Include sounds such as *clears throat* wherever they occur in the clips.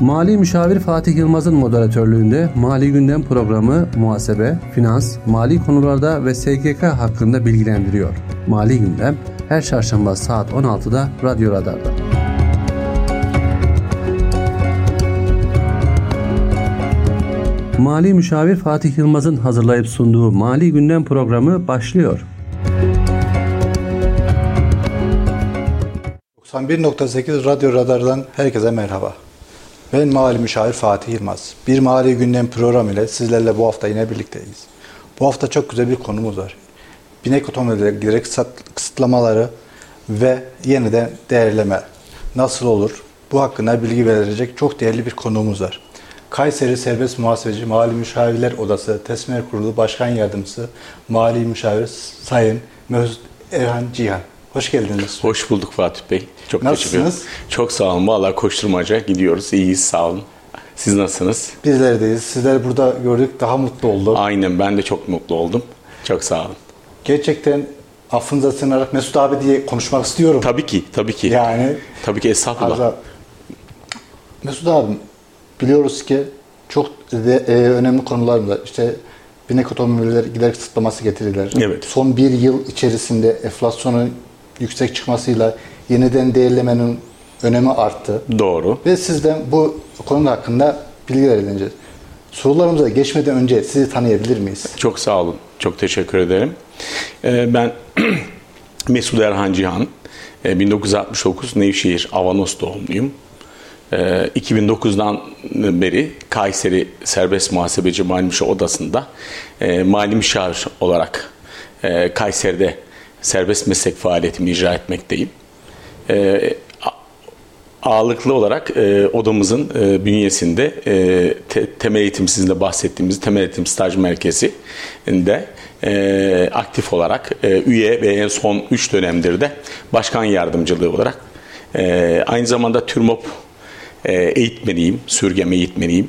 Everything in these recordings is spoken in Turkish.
Mali Müşavir Fatih Yılmaz'ın moderatörlüğünde Mali Gündem programı muhasebe, finans, mali konularda ve SGK hakkında bilgilendiriyor. Mali Gündem her çarşamba saat 16'da Radyo Radar'da. Mali Müşavir Fatih Yılmaz'ın hazırlayıp sunduğu Mali Gündem programı başlıyor. 91.8 Radyo Radar'dan herkese merhaba. Ben Mali Müşavir Fatih Yılmaz. Bir Mali Gündem programı ile sizlerle bu hafta yine birlikteyiz. Bu hafta çok güzel bir konumuz var. Binek otomobillere giderek kısıtlamaları ve yeniden değerleme nasıl olur? Bu hakkında bilgi verecek çok değerli bir konuğumuz var. Kayseri Serbest Muhasebeci Mali Müşavirler Odası Tesmer Kurulu Başkan Yardımcısı Mali Müşavir Sayın Mesut Erhan Cihan. Hoş geldiniz. Hoş bulduk Fatih Bey. Çok Nasılsınız? Çok sağ olun. Valla koşturmaca gidiyoruz. İyiyiz sağ olun. Siz nasılsınız? Bizlerdeyiz. Sizleri burada gördük. Daha mutlu olduk. Aynen ben de çok mutlu oldum. Çok sağ olun. Gerçekten affınıza sığınarak Mesut abi diye konuşmak istiyorum. Tabii ki, tabii ki. Yani Tabii ki estağfurullah. Mesut abi biliyoruz ki çok de, e, önemli konular var. İşte binek otomobiller giderek kısıtlaması getirilir. Evet. Son bir yıl içerisinde enflasyonun yüksek çıkmasıyla yeniden değerlemenin önemi arttı. Doğru. Ve sizden bu konu hakkında bilgiler edineceğiz. Sorularımıza geçmeden önce sizi tanıyabilir miyiz? Çok sağ olun. Çok teşekkür ederim. Ee, ben *clears throat* Mesut Erhan Cihan. Ee, 1969 Nevşehir Avanos doğumluyum. Ee, 2009'dan beri Kayseri Serbest Muhasebeci Mali Müşavir Odası'nda e, mali müşavir olarak e, Kayseri'de serbest meslek faaliyetimi icra etmekteyim. E, ağırlıklı olarak e, odamızın e, bünyesinde e, te- temel eğitim sizin de bahsettiğimiz temel eğitim staj merkezinde e, aktif olarak e, üye ve en son 3 dönemdir de başkan yardımcılığı olarak e, aynı zamanda TÜRMOP e, eğitmeniyim, sürgem eğitmeniyim.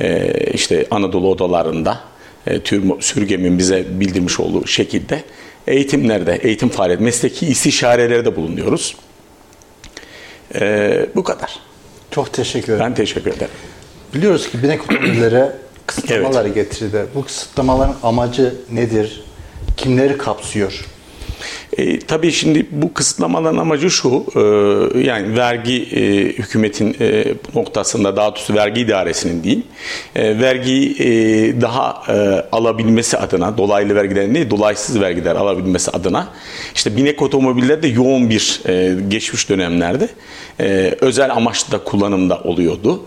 E, işte Anadolu odalarında e, TÜRMOP, sürgemin bize bildirmiş olduğu şekilde eğitimlerde, eğitim faaliyet, mesleki istişarelerde bulunuyoruz. E, bu kadar. Çok teşekkür ederim. Ben teşekkür ederim. Biliyoruz ki binek otomobillere *clears throat* kısıtlamaları getirdi. Bu kısıtlamaların amacı nedir? Kimleri kapsıyor? E, tabii şimdi bu kısıtlamaların amacı şu, e, yani vergi e, hükümetin e, noktasında daha doğrusu vergi idaresinin diyeyim, e, vergiyi e, daha e, alabilmesi adına, dolaylı vergiler değil, dolaysız vergiler alabilmesi adına, işte binek otomobillerde yoğun bir e, geçmiş dönemlerde e, özel amaçlı da kullanımda oluyordu.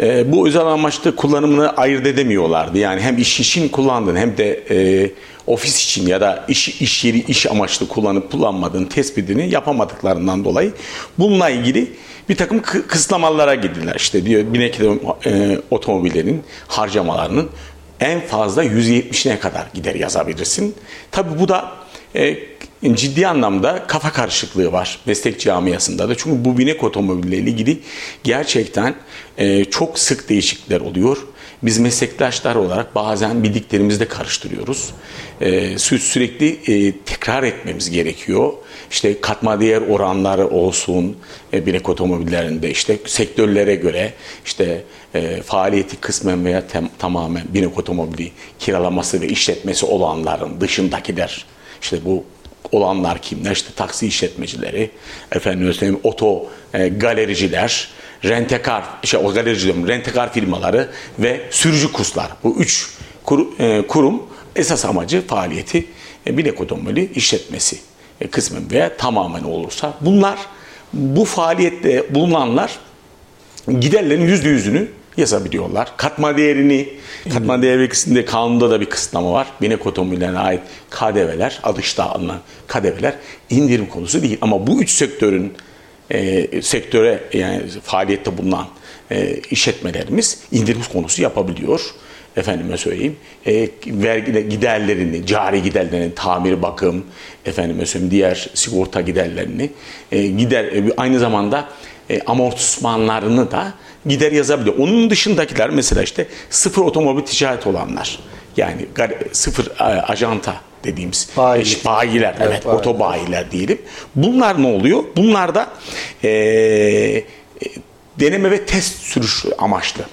E, bu özel amaçlı kullanımını ayırt edemiyorlardı. Yani hem iş için kullandığın hem de e, ofis için ya da iş, iş yeri iş amaçlı kullanıp kullanmadığın tespitini yapamadıklarından dolayı bununla ilgili bir takım kı- kısıtlamalara gittiler. İşte diyor binek e, otomobillerin harcamalarının en fazla 170'ine kadar gider yazabilirsin. Tabi bu da e, ciddi anlamda kafa karışıklığı var meslek camiasında da. Çünkü bu binek otomobille ilgili gerçekten e, çok sık değişiklikler oluyor. Biz meslektaşlar olarak bazen bildiklerimizi de karıştırıyoruz. E, sü- sürekli e, tekrar etmemiz gerekiyor. İşte katma değer oranları olsun e, binek otomobillerinde işte sektörlere göre işte e, faaliyeti kısmen veya tem- tamamen binek otomobili kiralaması ve işletmesi olanların dışındakiler işte bu olanlar kimler? İşte taksi işletmecileri, efendim söyleyeyim oto e, galericiler, rentekar, işte o galerici diyorum, rentekar firmaları ve sürücü kurslar. Bu üç kur- e, kurum esas amacı faaliyeti e, binek otomobili işletmesi e, kısmen veya tamamen olursa bunlar bu faaliyette bulunanlar giderlerin yüzde yüzünü yazabiliyorlar. Katma değerini, katma değer vergisinde kanunda da bir kısıtlama var. Binek otomobillerine ait KDV'ler, alışta alınan KDV'ler indirim konusu değil. Ama bu üç sektörün e, sektöre yani faaliyette bulunan e, işletmelerimiz indirim konusu yapabiliyor. Efendime söyleyeyim, e, vergi giderlerini, cari giderlerini, tamir, bakım, efendime söyleyeyim diğer sigorta giderlerini, e, gider e, aynı zamanda e, amortismanlarını da gider yazabiliyor. Onun dışındakiler mesela işte sıfır otomobil ticaret olanlar. Yani sıfır e, ajanta dediğimiz Bayilik. e, bayiler, Evet, evet, bayiler. otobayiler diyelim. Bunlar ne oluyor? Bunlar da e, e, deneme ve test sürüş amaçlı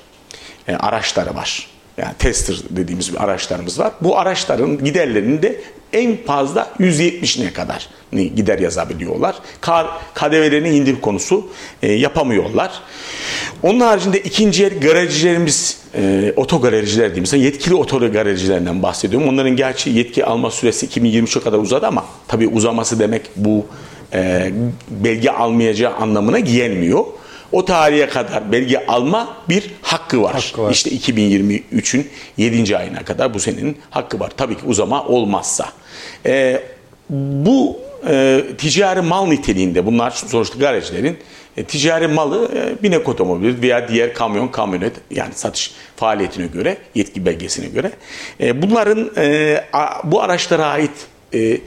e, araçları var. Yani tester dediğimiz bir araçlarımız var. Bu araçların giderlerinde en fazla 170'ine kadar gider yazabiliyorlar. Kar, KDV'lerini indir konusu e, yapamıyorlar. Onun haricinde ikinci el garajcilerimiz, otogarajciler diyeyim. yetkili otogarajcilerinden bahsediyorum. Onların gerçi yetki alma süresi 2023'e kadar uzadı ama tabii uzaması demek bu e, belge almayacağı anlamına gelmiyor. O tarihe kadar belge alma bir hakkı var. Hakkı var. İşte 2023'ün 7. ayına kadar bu senin hakkı var. Tabii ki uzama olmazsa. E, bu e, ticari mal niteliğinde bunlar sonuçta garajlerin e, ticari malı e, binek otomobil veya diğer kamyon, kamyonet yani satış faaliyetine göre, yetki belgesine göre e, bunların e, a, bu araçlara ait e,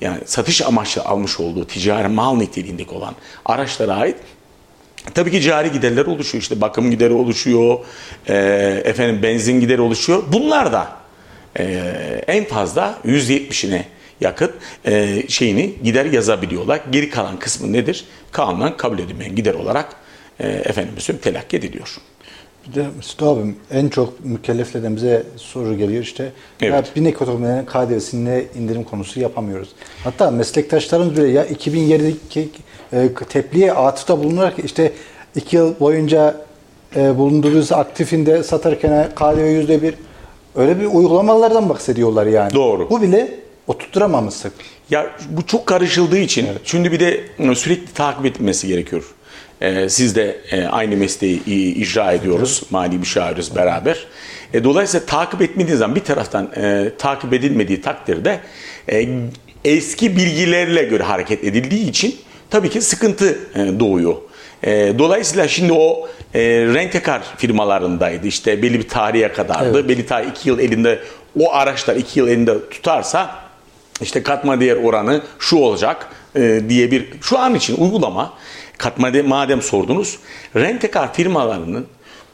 yani satış amaçlı almış olduğu ticari mal niteliğindeki olan araçlara ait Tabii ki cari giderler oluşuyor. İşte bakım gideri oluşuyor, e, efendim benzin gideri oluşuyor. Bunlar da e, en fazla 170'ine yakın e, şeyini gider yazabiliyorlar. Geri kalan kısmı nedir? Kanunen kabul edilmeyen gider olarak e, efendim telakki ediliyor. De Mesut abim en çok mükelleflerden bize soru geliyor işte evet. ya binek otomobillerinin KDV'sinde indirim konusu yapamıyoruz. Hatta meslektaşlarımız bile ya 2007'deki e, tepliğe atıfta bulunarak işte iki yıl boyunca e, bulunduğunuz aktifinde satarken KDV yüzde bir öyle bir uygulamalardan bahsediyorlar yani. Doğru. Bu bile oturtturamamıştık. Ya bu çok karışıldığı için evet. şimdi bir de sürekli takip etmesi gerekiyor. Ee, siz de e, aynı mesleği icra ediyoruz. Mali müşaviriz beraber. E, dolayısıyla takip etmediğiniz zaman bir taraftan e, takip edilmediği takdirde e, eski bilgilerle göre hareket edildiği için tabii ki sıkıntı e, doğuyor. E, dolayısıyla şimdi o e, rentekar firmalarındaydı. İşte belli bir tarihe kadardı. Evet. Belli tarih iki yıl elinde o araçlar iki yıl elinde tutarsa işte katma değer oranı şu olacak e, diye bir şu an için uygulama katma değer madem sordunuz rentekar firmalarının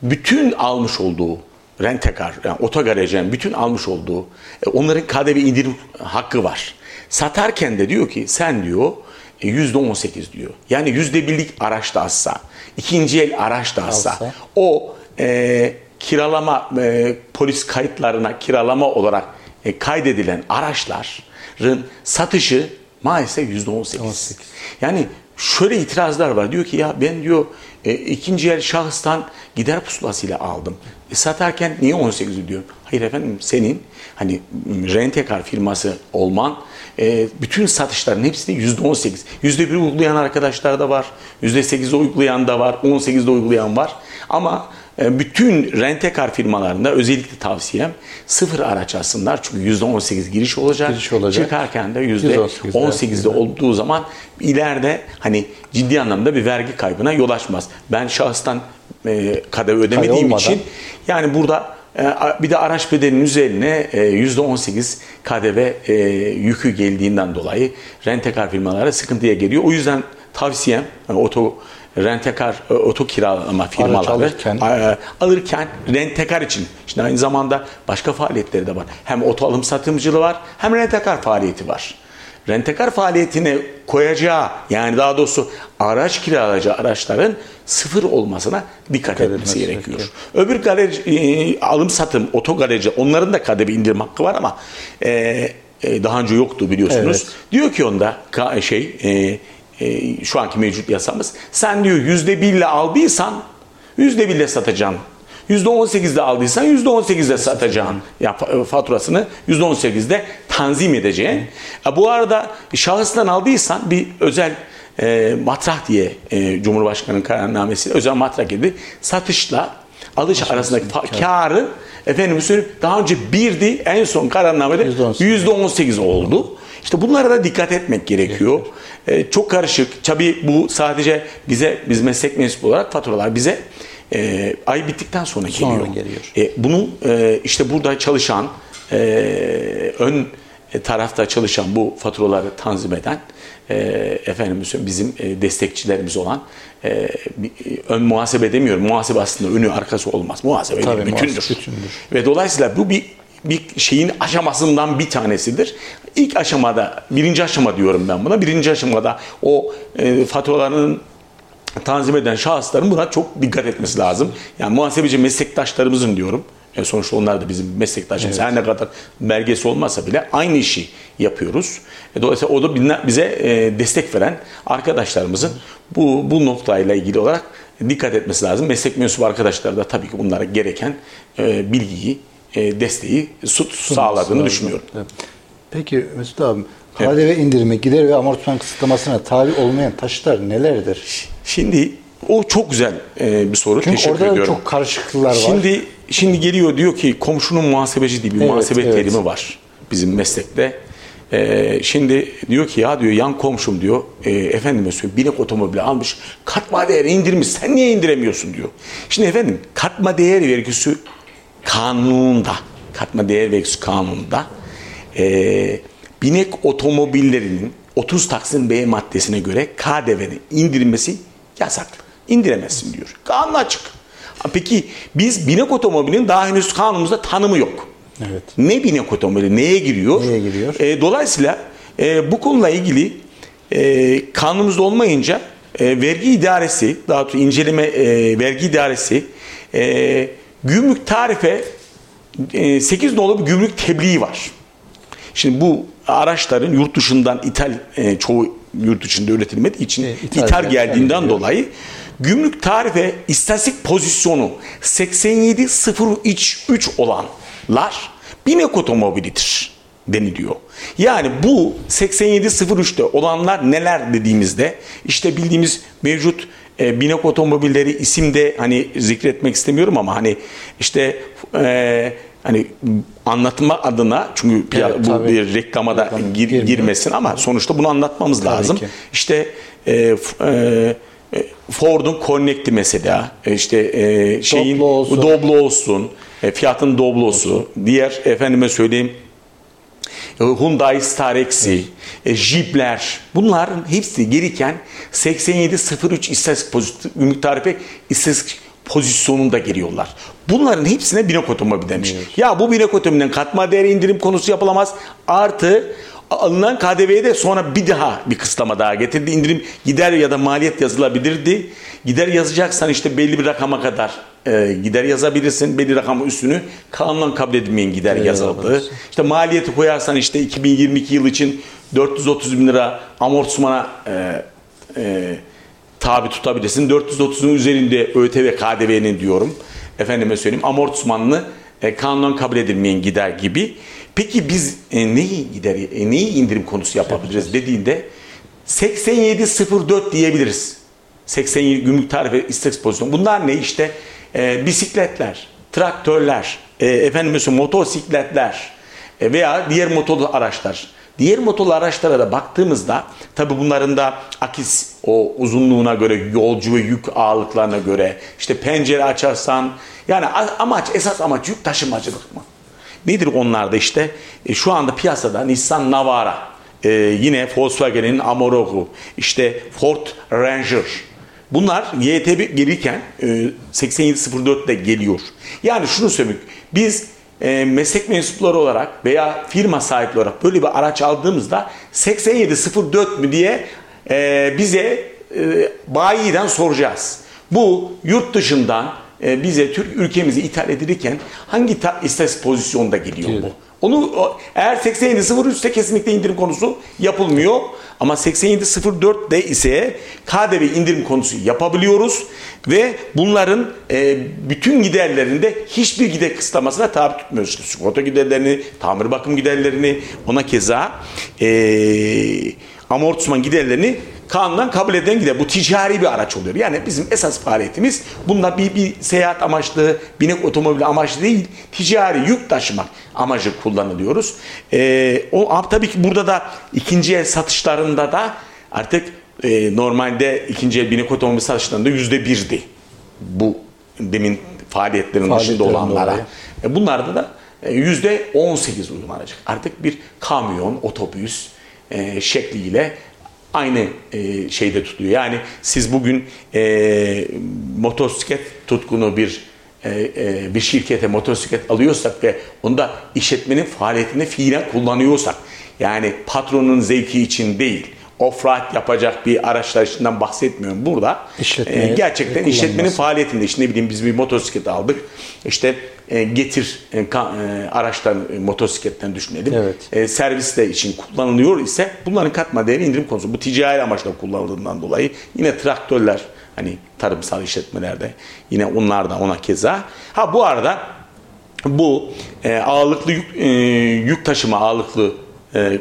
bütün almış olduğu rentekar yani otogarajın bütün almış olduğu e, onların KDV indirim hakkı var. Satarken de diyor ki sen diyor yüzde on sekiz diyor. Yani yüzde birlik araç da alsa, ikinci el araç da alsa, alsa. o e, kiralama e, polis kayıtlarına kiralama olarak e, kaydedilen araçların satışı maalesef yüzde on sekiz. Yani şöyle itirazlar var. Diyor ki ya ben diyor e, ikinci el şahıstan gider pusulasıyla aldım. E, satarken niye 18 diyor? Hayır efendim senin hani rentekar firması olman e, bütün satışların hepsi de yüzde on sekiz. Yüzde bir uygulayan arkadaşlar da var. Yüzde sekizde uygulayan da var. On sekizde uygulayan var. Ama bütün rentekar firmalarında özellikle tavsiyem sıfır araç alsınlar. Çünkü yüzde on sekiz giriş olacak. Giriş olacak. Çıkarken de yüzde on sekizde olduğu zaman ileride hani ciddi anlamda bir vergi kaybına yol açmaz. Ben şahıstan e, KDV ödemediğim için yani burada e, bir de araç bedelinin üzerine %18 e, KDV e, yükü geldiğinden dolayı rentekar firmalara sıkıntıya geliyor. O yüzden tavsiyem yani oto rentekar oto kiralama firmaları alırken. alırken rentekar için şimdi aynı zamanda başka faaliyetleri de var. Hem oto alım satımcılığı var hem rentekar faaliyeti var rentekar faaliyetine koyacağı yani daha doğrusu araç kiralayacağı araçların sıfır olmasına dikkat, dikkat etmesi gerekiyor. Gerekiyor. Öbür galeri, e, alım satım, otogalerici onların da KDV indirim hakkı var ama e, e, daha önce yoktu biliyorsunuz. Evet. Diyor ki onda şey e, e, şu anki mevcut yasamız. Sen diyor yüzde birle aldıysan yüzde birle satacaksın. %18'de aldıysan %18'de satacağın ya faturasını %18'de tanzim edeceğin. Bu arada şahıstan aldıysan bir özel e, matrah diye e, Cumhurbaşkanı'nın kararnamesi özel matrah gibi satışla alış arasındaki karı efendim söyleyeyim daha önce birdi en son kararnamede %18 oldu. İşte bunlara da dikkat etmek gerekiyor. Ee, çok karışık. Tabii bu sadece bize biz meslek mensubu olarak faturalar bize e, ay bittikten sonra geliyor. Sonra geliyor. E, bunu e, işte burada çalışan e, ön tarafta çalışan bu faturaları tanzim eden e, efendim bizim e, destekçilerimiz olan e, ön muhasebe demiyorum. Muhasebe aslında önü arkası olmaz. Muhasebe Tabii, bütündür. bütündür. Ve dolayısıyla bu bir bir şeyin aşamasından bir tanesidir. İlk aşamada, birinci aşama diyorum ben buna. Birinci aşamada o e, faturaların tanzim eden şahısların buna çok dikkat etmesi lazım. Yani muhasebeci meslektaşlarımızın diyorum. E sonuçta onlar da bizim meslektaşımız. Evet. Her ne kadar belgesi olmasa bile aynı işi yapıyoruz. E dolayısıyla o da bize e, destek veren arkadaşlarımızın bu, bu noktayla ilgili olarak dikkat etmesi lazım. Meslek mensubu arkadaşlar da tabii ki bunlara gereken bilgiyi, desteği sağladığını düşünüyorum. Evet. Peki Mesut abi, KDV evet. indirimi, gider ve amortisman kısıtlamasına tabi olmayan taşıtlar nelerdir? Şimdi o çok güzel e, bir soru. Çünkü Teşekkür orada ediyorum. çok karışıklıklar var. Şimdi şimdi geliyor diyor ki komşunun muhasebeci diye bir evet, muhasebe evet. terimi var bizim meslekte. Ee, şimdi diyor ki ya diyor yan komşum diyor e, efendime söyleyeyim binek otomobili almış katma değeri indirmiş sen niye indiremiyorsun diyor. Şimdi efendim katma değer vergisi kanununda katma değer vergisi kanununda e, binek otomobillerinin 30 Taksim B maddesine göre KDV'nin indirilmesi yasak. İndiremezsin diyor. Kanun açık. Peki biz binek otomobilin daha henüz kanunumuzda tanımı yok. Evet. Ne binek otomobili neye giriyor? Neye giriyor? E, dolayısıyla e, bu konuyla ilgili e, kanunumuzda olmayınca e, vergi idaresi, daha doğrusu inceleme e, vergi idaresi e, gümrük tarife e, 8 nolu bir gümrük tebliği var. Şimdi bu araçların yurt dışından ithal e, çoğu yurt dışında üretilmediği için e, ithal, ithal geldiğinden dolayı gümrük tarife istatistik pozisyonu 87.03 olanlar binek otomobilidir deniliyor. Yani bu 87.03'te olanlar neler dediğimizde işte bildiğimiz mevcut e, binek otomobilleri isimde hani zikretmek istemiyorum ama hani işte e, hani anlatma adına çünkü evet, bu tabii. bir reklama da gir, girmesin ama sonuçta bunu anlatmamız tabii lazım. Ki. İşte e, e, Ford'un Connect'i mesela e, işte e, şeyin Doblo olsun, Doblo olsun e, fiyatın Doblo'su, olsun. diğer efendime söyleyeyim e, Hyundai Starex, evet. Jeep'ler bunların hepsi gereken 8703 istatistik pozitif ümit tarife istatistik pozisyonunda geliyorlar. Bunların hepsine binek otomobil demiş. Evet. Ya bu binek otomobilden katma değeri indirim konusu yapılamaz. Artı alınan KDV'ye de sonra bir daha bir kısıtlama daha getirdi. İndirim gider ya da maliyet yazılabilirdi. Gider yazacaksan işte belli bir rakama kadar e, gider yazabilirsin. Belli rakamın üstünü kanunla kabul edilmeyen gider evet, yazıldı. İşte maliyeti koyarsan işte 2022 yıl için 430 bin lira amortismana e, e, tabi tutabilirsin. 430'un üzerinde ÖTV KDV'nin diyorum. Efendime söyleyeyim amortismanını e, kanundan kabul edilmeyen gider gibi. Peki biz e, neyi gider, e, neyi indirim konusu yapabiliriz dediğinde 8704 diyebiliriz. 87 gümrük tarife istek pozisyon. Bunlar ne işte? E, bisikletler, traktörler, e, efendim mesela motosikletler e, veya diğer motorlu araçlar. Diğer motorlu araçlara da baktığımızda tabi bunların da akis o uzunluğuna göre, yolcu ve yük ağırlıklarına göre işte pencere açarsan yani amaç esas amaç yük taşımacılık mı? Nedir onlar da işte? E, şu anda piyasada Nissan Navara, e, yine Volkswagen'in Amarok'u, işte Ford Ranger. Bunlar YTB gelirken e, 8704'te geliyor. Yani şunu söyleyeyim. Biz e, meslek mensupları olarak veya firma sahipleri olarak böyle bir araç aldığımızda 8704 mü diye e, bize e, bayiden soracağız. Bu yurt dışından e, bize Türk ülkemizi ithal edilirken hangi ta, istatistik pozisyonda geliyor bu? Onu eğer 87.03'te kesinlikle indirim konusu yapılmıyor. Ama 87.04'te ise KDV indirim konusu yapabiliyoruz ve bunların e, bütün giderlerinde hiçbir gider kısıtlamasına tabi tutmuyoruz. Sigorta giderlerini, tamir bakım giderlerini, ona keza e, amortisman giderlerini kanundan kabul edilen gider. Bu ticari bir araç oluyor. Yani bizim esas faaliyetimiz bunda bir, bir seyahat amaçlı, binek otomobil amaçlı değil, ticari yük taşımak amacı kullanılıyoruz. Ee, o tabii ki burada da ikinci el satışlarında da artık e, normalde ikinci el binek otomobil satışlarında yüzde birdi. Bu demin faaliyetlerin, faaliyetlerin dışında olanlara. E, bunlarda da e, yüzde on sekiz uygulanacak. Artık bir kamyon, otobüs e, şekliyle aynı e, şeyde tutuyor. Yani siz bugün e, motosiklet tutkunu bir e, e, bir şirkete motosiklet alıyorsak ve onda işletmenin faaliyetinde fiilen kullanıyorsak yani patronun zevki için değil off-road yapacak bir araçlar içinden bahsetmiyorum burada. İşletmeye E, gerçekten işletmenin faaliyetinde işte ne bileyim biz bir motosiklet aldık. İşte getir e, e, araçtan e, motosikletten düşünelim. Evet. E, serviste için kullanılıyor ise bunların katma değeri indirim konusu. Bu ticari amaçla kullanıldığından dolayı yine traktörler hani tarımsal işletmelerde yine onlar da ona keza. Ha bu arada bu e, ağırlıklı yük, e, yük taşıma ağırlıklı e,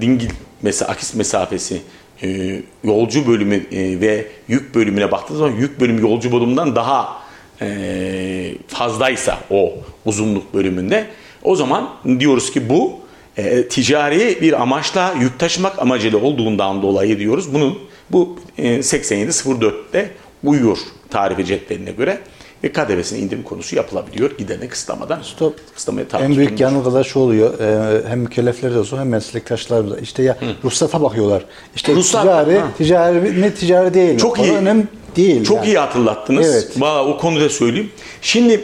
dingil mesela akis mesafesi e, yolcu bölümü e, ve yük bölümüne baktığınız zaman yük bölümü yolcu bölümünden daha e, fazlaysa o uzunluk bölümünde o zaman diyoruz ki bu e, ticari bir amaçla yük taşımak amacıyla olduğundan dolayı diyoruz. Bunun bu e, 8704'te uyuyor tarife cetveline göre ve KDV'sine indirim konusu yapılabiliyor giderine kısıtlamadan. Stop. Kısıtlamaya tabi En büyük tutulmuyor. yanılgı da şu oluyor. e, hem mükelleflerde olsun hem meslektaşlarımızda. İşte ya ruhsata bakıyorlar. İşte Ruhsat, ticari, ha. ticari ne ticari değil. mi? Çok Ona iyi. önemli değil. Çok yani. iyi hatırlattınız. Evet. Valla o konuda söyleyeyim. Şimdi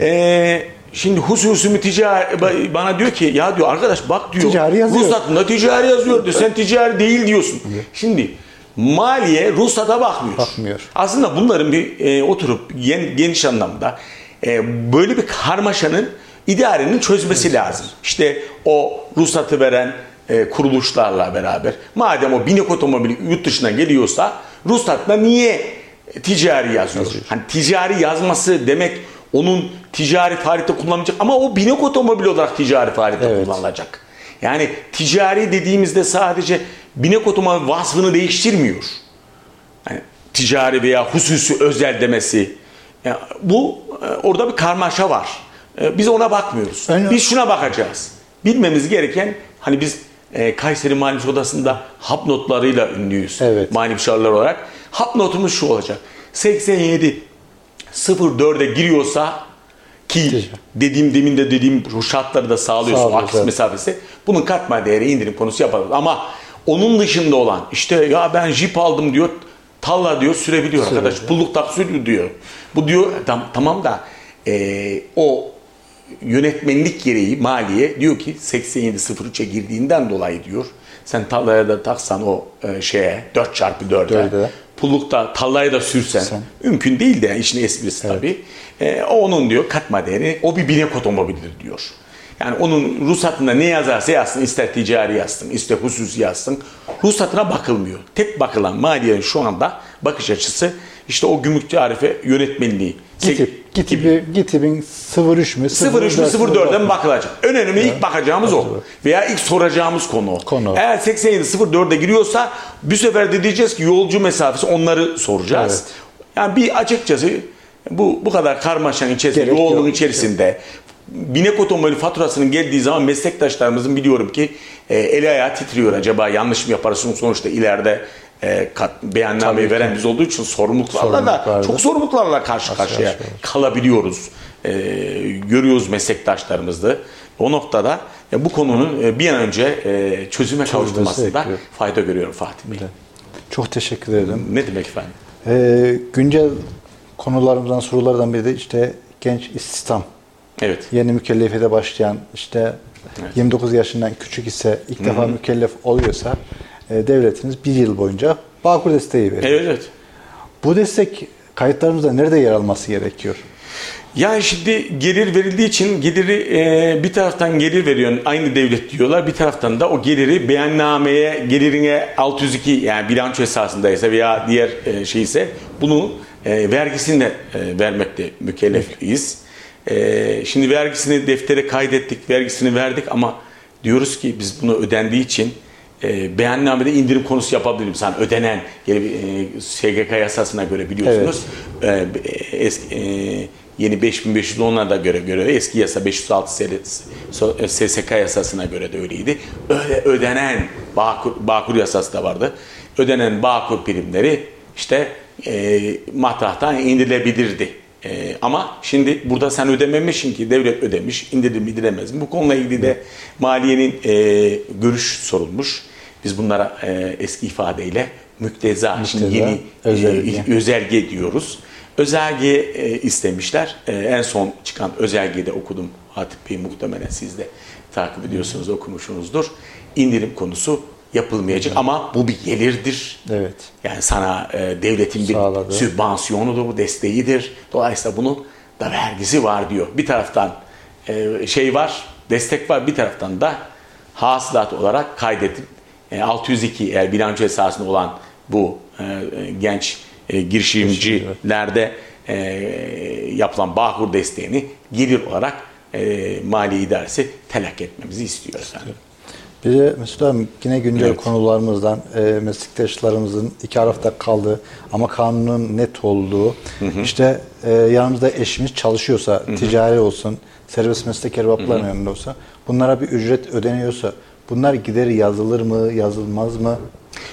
eee şimdi hususi ticari ba- bana diyor ki ya diyor arkadaş bak diyor. Ticari yazıyor. Ruhsatında ticari yazıyor diyor. Sen ticari değil diyorsun. Şimdi maliye ruhsata bakmıyor. Bakmıyor. Aslında bunların bir e, oturup gen- geniş anlamda e, böyle bir karmaşanın idarenin çözmesi lazım. İşte o ruhsatı veren e, kuruluşlarla beraber madem o binek otomobili yurt dışından geliyorsa ruhsatla niye ticari yazıyor? Hani ticari yazması demek onun ticari faaliyette kullanılacak ama o binek otomobil olarak ticari faaliyette Evet. kullanılacak. Yani ticari dediğimizde sadece binek otomobil vasfını değiştirmiyor yani ticari veya hususi özel demesi. Yani bu e, orada bir karmaşa var. E, Biz ona bakmıyoruz. Ön- Biz şuna bakacağız. Bilmemiz gereken hani biz e, Kayseri Müşavir Odası'nda hap notlarıyla ünlüyüz. Evet. Müşavirler olarak. Hap notumuz şu olacak. 87 04'e giriyorsa ki dediğim demin de dediğim bu şartları da sağlıyorsun Sağlıyor, aksis evet. mesafesi. Bunun katma değeri indirim konusu yapalım. Ama onun dışında olan işte ya ben jip aldım diyor talla diyor sürebiliyor arkadaş. Pulluk tak sürüyor diyor. Bu diyor tam, tamam da e, o yönetmenlik gereği maliye diyor ki 8703'e girdiğinden dolayı diyor. Sen tallaya da taksan o e, şeye 4 çarpı 4'e Dörde. Pullukta tallaya da sürsen Sen. mümkün değil de yani işin esprisi tabii. E, o onun diyor katma değeri o bir binek otomobildir diyor. Yani onun ruhsatında ne yazarsa yazsın ister ticari yazsın ister hususi yazsın ruhsatına bakılmıyor. Tek bakılan maliyenin şu anda bakış açısı işte o gümrük tarife yönetmenliği. Gitip, gitibi, gitibin 03 mü? 03 mü 04'den mi bakılacak? Önemli ilk bakacağımız o. Veya ilk soracağımız konu. Konu. Eğer 87-04'e giriyorsa bir sefer de diyeceğiz ki yolcu mesafesi onları soracağız. Evet. Yani bir açıkçası bu bu kadar karmaşanın içerisinde, Gerek yoğunluğun yok. içerisinde binek otomobil faturasının geldiği zaman meslektaşlarımızın biliyorum ki e, eli ayağı titriyor. Acaba yanlış mı yaparız? Çünkü sonuçta ileride e, kat, beyannameyi veren biz olduğu için sorumluluklarla da çok sorumluluklarla karşı karşıya kalabiliyoruz. E, görüyoruz meslektaşlarımızda. O noktada e, bu konunun e, bir an önce e, çözüme kavuşturmasında fayda görüyorum Fatih Bey. Çok teşekkür ederim. Ne demek efendim? Ee, güncel konularımızdan, sorulardan biri de işte genç istihdam. Evet. Yeni mükellefiyete başlayan işte 29 yaşından küçük ise ilk defa mükellef oluyorsa e, devletimiz bir yıl boyunca Bağkur desteği veriyor. Evet evet. Bu destek kayıtlarımızda nerede yer alması gerekiyor? Yani şimdi gelir verildiği için geliri e, bir taraftan gelir veriyor aynı devlet diyorlar bir taraftan da o geliri beyannameye gelirine 602 yani bilanço esasındaysa veya diğer e, şeyse bunu e, vergisini de e, vermekte mükellefiz. E, şimdi vergisini deftere kaydettik vergisini verdik ama diyoruz ki biz bunu ödendiği için e, beyannamede indirim konusu yapabiliriz. Yani ödenen yeni e, SGK yasasına göre biliyorsunuz. E, eski, e, yeni 5510'a da göre göre eski yasa 506 SL so- e, SSK yasasına göre de öyleydi. Öyle ödenen Bağkur, Bağkur yasası da vardı. Ödenen Bağkur primleri işte e, matrahtan indirilebilirdi. Ee, ama şimdi burada sen ödememişsin ki devlet ödemiş, indirir mi indiremez mi? Bu konuyla ilgili de maliyenin e, görüş sorulmuş. Biz bunlara e, eski ifadeyle mükteza, mükteza şimdi yeni e, özelge, e, özelge diyoruz. Özelge e, istemişler. E, en son çıkan özelgeyi de okudum. Hatip Bey muhtemelen siz de takip ediyorsunuz, okumuşsunuzdur. İndirim konusu yapılmayacak ama bu bir gelirdir. Evet. Yani sana e, devletin bir Sağladı. sübvansiyonudur, bu desteğidir. Dolayısıyla bunun da vergisi var diyor. Bir taraftan e, şey var, destek var. Bir taraftan da hasılat olarak kaydedip e, 602 eğer bilanço esasında olan bu e, e, genç e, girişimcilerde e, yapılan bahur desteğini gelir olarak e, mali idaresi telakki etmemizi istiyor efendim. Bir de Mesut abi yine güncel Evet. konularımızdan e, meslektaşlarımızın iki hafta kaldığı ama kanunun net olduğu işte e, yanımızda eşimiz çalışıyorsa ticari olsun serbest meslek erbaplarının yanında olsa bunlara bir ücret ödeniyorsa bunlar gideri yazılır mı yazılmaz mı?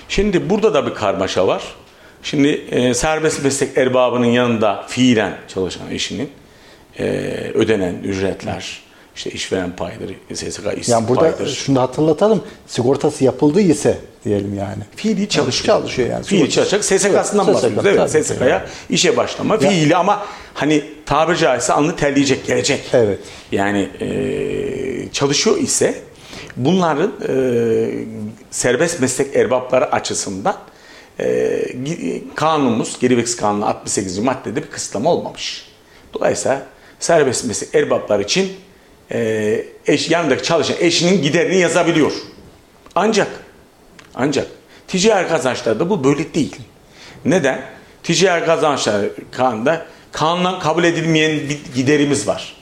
Şimdi burada da bir karmaşa var. Şimdi e, serbest meslek erbabının yanında fiilen çalışan eşinin e, ödenen ücretler, işte işveren payları, SSK işsizlik Yani burada payları. şunu hatırlatalım sigortası yapıldı ise diyelim yani. Fiili çalışıyor. Çalışıyor yani. Fiili çalışacak. SSK'sından SSK, bahsediyoruz. Evet. SSK'ya işe başlama. Ya- Fiili ama hani tabiri caizse alnı terleyecek, gelecek. Evet. Yani e, çalışıyor ise bunların e, serbest meslek erbapları açısından e, kanunumuz, geri veksiz kanunu 68. maddede bir kısıtlama olmamış. Dolayısıyla serbest meslek erbaplar için e, eş, yanındaki çalışan eşinin giderini yazabiliyor. Ancak ancak ticari kazançlarda bu böyle değil. Neden? Ticari kazançlar kanunda kanundan kabul edilmeyen bir giderimiz var.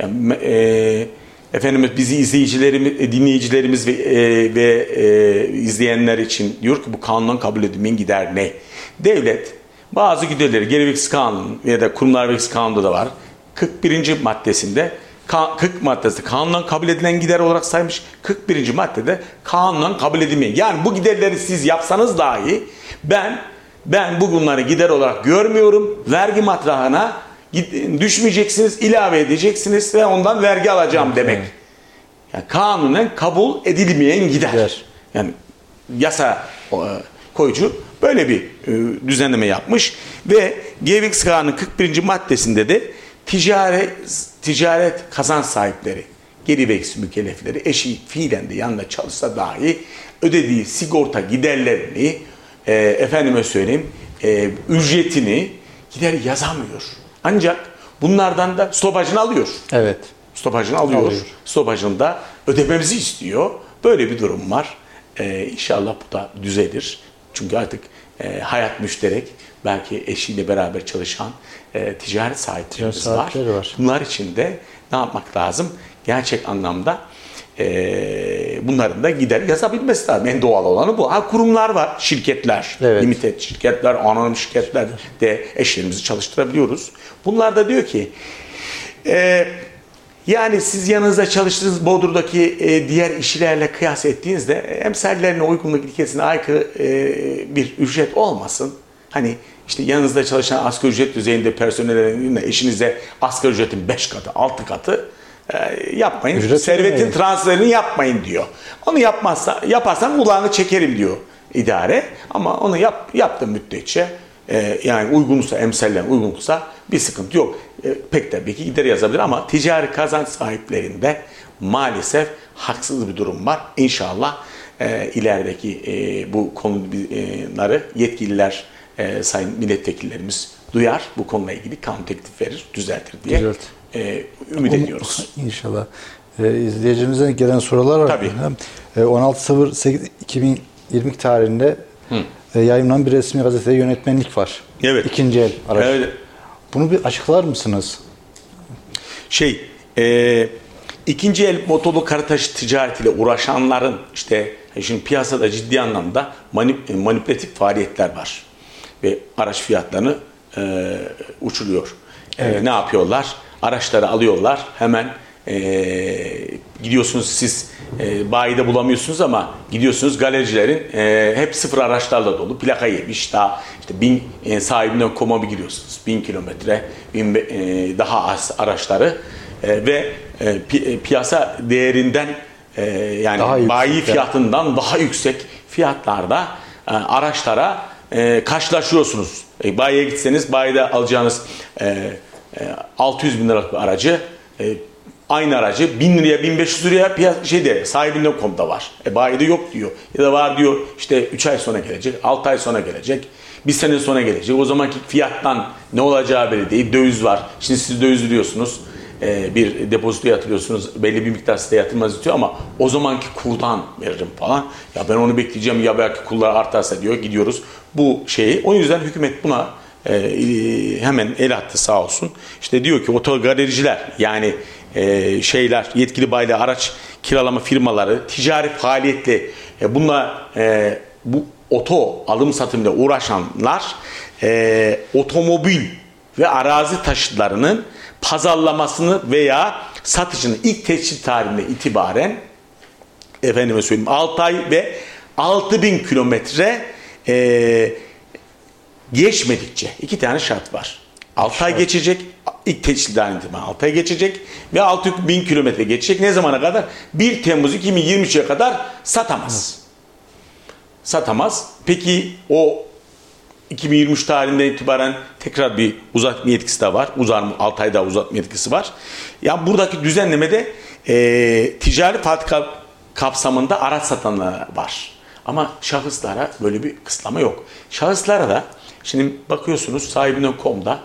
Yani, e, efendimiz bizi izleyicilerimiz, e, dinleyicilerimiz ve, e, ve e, izleyenler için diyor ki bu kanundan kabul edilmeyen gider ne? Devlet bazı giderleri geri vergisi kanunu ya da kurumlar vergisi kanunda da var. 41. maddesinde Ka- 40 maddesi kanundan kabul edilen gider olarak saymış. 41. maddede kanundan kabul edilmeyen. Yani bu giderleri siz yapsanız dahi ben ben bu bunları gider olarak görmüyorum. Vergi matrahına düşmeyeceksiniz, ilave edeceksiniz ve ondan vergi alacağım demek. Yani kanunen kabul edilmeyen gider. Gider. Yani yasa koyucu böyle bir e, düzenleme yapmış ve GVX Kanunu 41. maddesinde de ticaret ticaret kazanç sahipleri geri vergisi mükellefleri eşi fiilen de yanında çalışsa dahi ödediği sigorta giderlerini e, efendime söyleyeyim e, ücretini gider yazamıyor. Ancak bunlardan da stopajını alıyor Evet. stopajını alıyor. Alıyor. Stopajını da ödememizi istiyor. Böyle bir durum var. Ee, inşallah bu da düzelir. Çünkü artık e, hayat müşterek. Belki eşiyle beraber çalışan e, ticaret sahiplerimiz var. var. Bunlar için de ne yapmak lazım? Gerçek anlamda e, bunların da gider yazabilmesi lazım. En doğal olanı bu. Ha kurumlar var, şirketler, Evet. limited şirketler, anonim şirketler de eşlerimizi çalıştırabiliyoruz. Bunlar da diyor ki e, yani siz yanınızda çalıştığınız Bodrum'daki e, diğer işçilerle kıyas ettiğinizde emsallerine uygunluk ilkesine aykırı e, bir ücret olmasın. Hani işte yanınızda çalışan asgari ücret düzeyinde personellerin eşinize asgari ücretin 5 katı, 6 katı e, yapmayın. Ücret Servetin ödemeyin. transferini yapmayın diyor. Onu yapmazsa yaparsan kulağını çekerim diyor idare. Ama onu yap, yaptığın müddetçe e, yani uygunsa emsallen uygunsa bir sıkıntı yok. E, pek tabii ki gider yazabilir ama ticari kazanç sahiplerinde maalesef haksız bir durum var. İnşallah e, ilerideki e, bu konuları yetkililer, e, sayın milletvekillerimiz duyar. Bu konuyla ilgili kanun teklif verir, düzeltir diye Düzelt. e, ümit ediyoruz. *laughs* İnşallah. Ee, izleyicimizden gelen sorular var. Tabii. Ee, 16.08.2020 tarihinde e, yayınlanan bir resmi gazetede yönetmenlik var. Evet. İkinci el araç. Evet. Bunu bir açıklar mısınız? şey e, ikinci el motorlu kara taşı ticaretiyle uğraşanların işte şimdi piyasada ciddi anlamda manip, manipülatif faaliyetler var ve araç fiyatlarını e, uçuruyor. E, ne yapıyorlar? Araçları alıyorlar hemen e, gidiyorsunuz siz e, bayide bulamıyorsunuz ama gidiyorsunuz galericilerin e, hep sıfır araçlarla dolu. Plaka yemiş daha işte bin e, sahibinden koma bir gidiyorsunuz bin kilometre bin, e, daha az araçları. E, ve e, pi- e, piyasa değerinden e, yani Daha bayi fiyatından daha yüksek fiyatlarda e, araçlara e, karşılaşıyorsunuz. E, bayiye gitseniz bayide alacağınız e, e, 600 bin liralık bir aracı e, aynı aracı 1000 liraya 1500 liraya piyas şeyde sahibinden komda var. E bayide yok diyor. Ya da var diyor işte 3 ay sonra gelecek, 6 ay sonra gelecek. Bir sene sonra gelecek. O zamanki fiyattan ne olacağı belli değil. Döviz var. Şimdi siz döviz diyorsunuz. E, bir depozito yatırıyorsunuz. Belli bir miktar size yatırmanız istiyor ama o zamanki kurdan veririm falan. Ya ben onu bekleyeceğim ya belki kurlar artarsa diyor. Gidiyoruz bu şeyi. O yüzden hükümet buna e, hemen el attı sağ olsun. İşte diyor ki otogalericiler yani e, şeyler yetkili baylı araç kiralama firmaları ticari faaliyetle e, e, bu oto alım satımıyla uğraşanlar e, otomobil ve arazi taşıtlarının pazarlamasını veya satışını ilk teşhis tarihine itibaren efendime söyleyeyim 6 ay ve 6000 kilometre e, geçmedikçe iki tane şart var. 6 ay geçecek, ilk teşhirden itibaren 6 ay geçecek ve 6000 kilometre geçecek. Ne zamana kadar? 1 Temmuz 2023'e kadar satamaz. Satamaz. Peki o 2023 tarihinden itibaren tekrar bir uzatma yetkisi de var. Uzar 6 ay daha uzatma yetkisi var. Ya yani buradaki düzenlemede e, ticari fabrika kapsamında araç satanlar var. Ama şahıslara böyle bir kısıtlama yok. Şahıslara da şimdi bakıyorsunuz sahibinden.com'da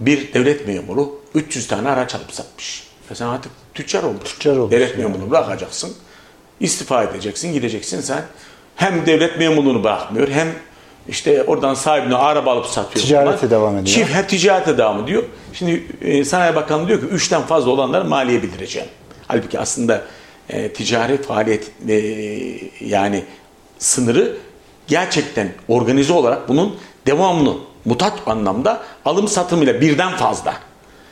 bir devlet memuru 300 tane araç alıp satmış. Ya sen artık tüccar olmuş. Tüccar olmuş devlet memurunu bırakacaksın. istifa edeceksin, gideceksin sen. Hem devlet memurluğunu bırakmıyor hem işte oradan sahibine araba alıp satıyor. Ticarete falan. devam ediyor. Çift hep ticarete devam ediyor. Şimdi e, Sanayi Bakanı diyor ki 3'ten fazla olanları maliye bildireceğim. Halbuki aslında e, ticari faaliyet e, yani sınırı gerçekten organize olarak bunun devamlı mutat anlamda alım satımıyla birden fazla.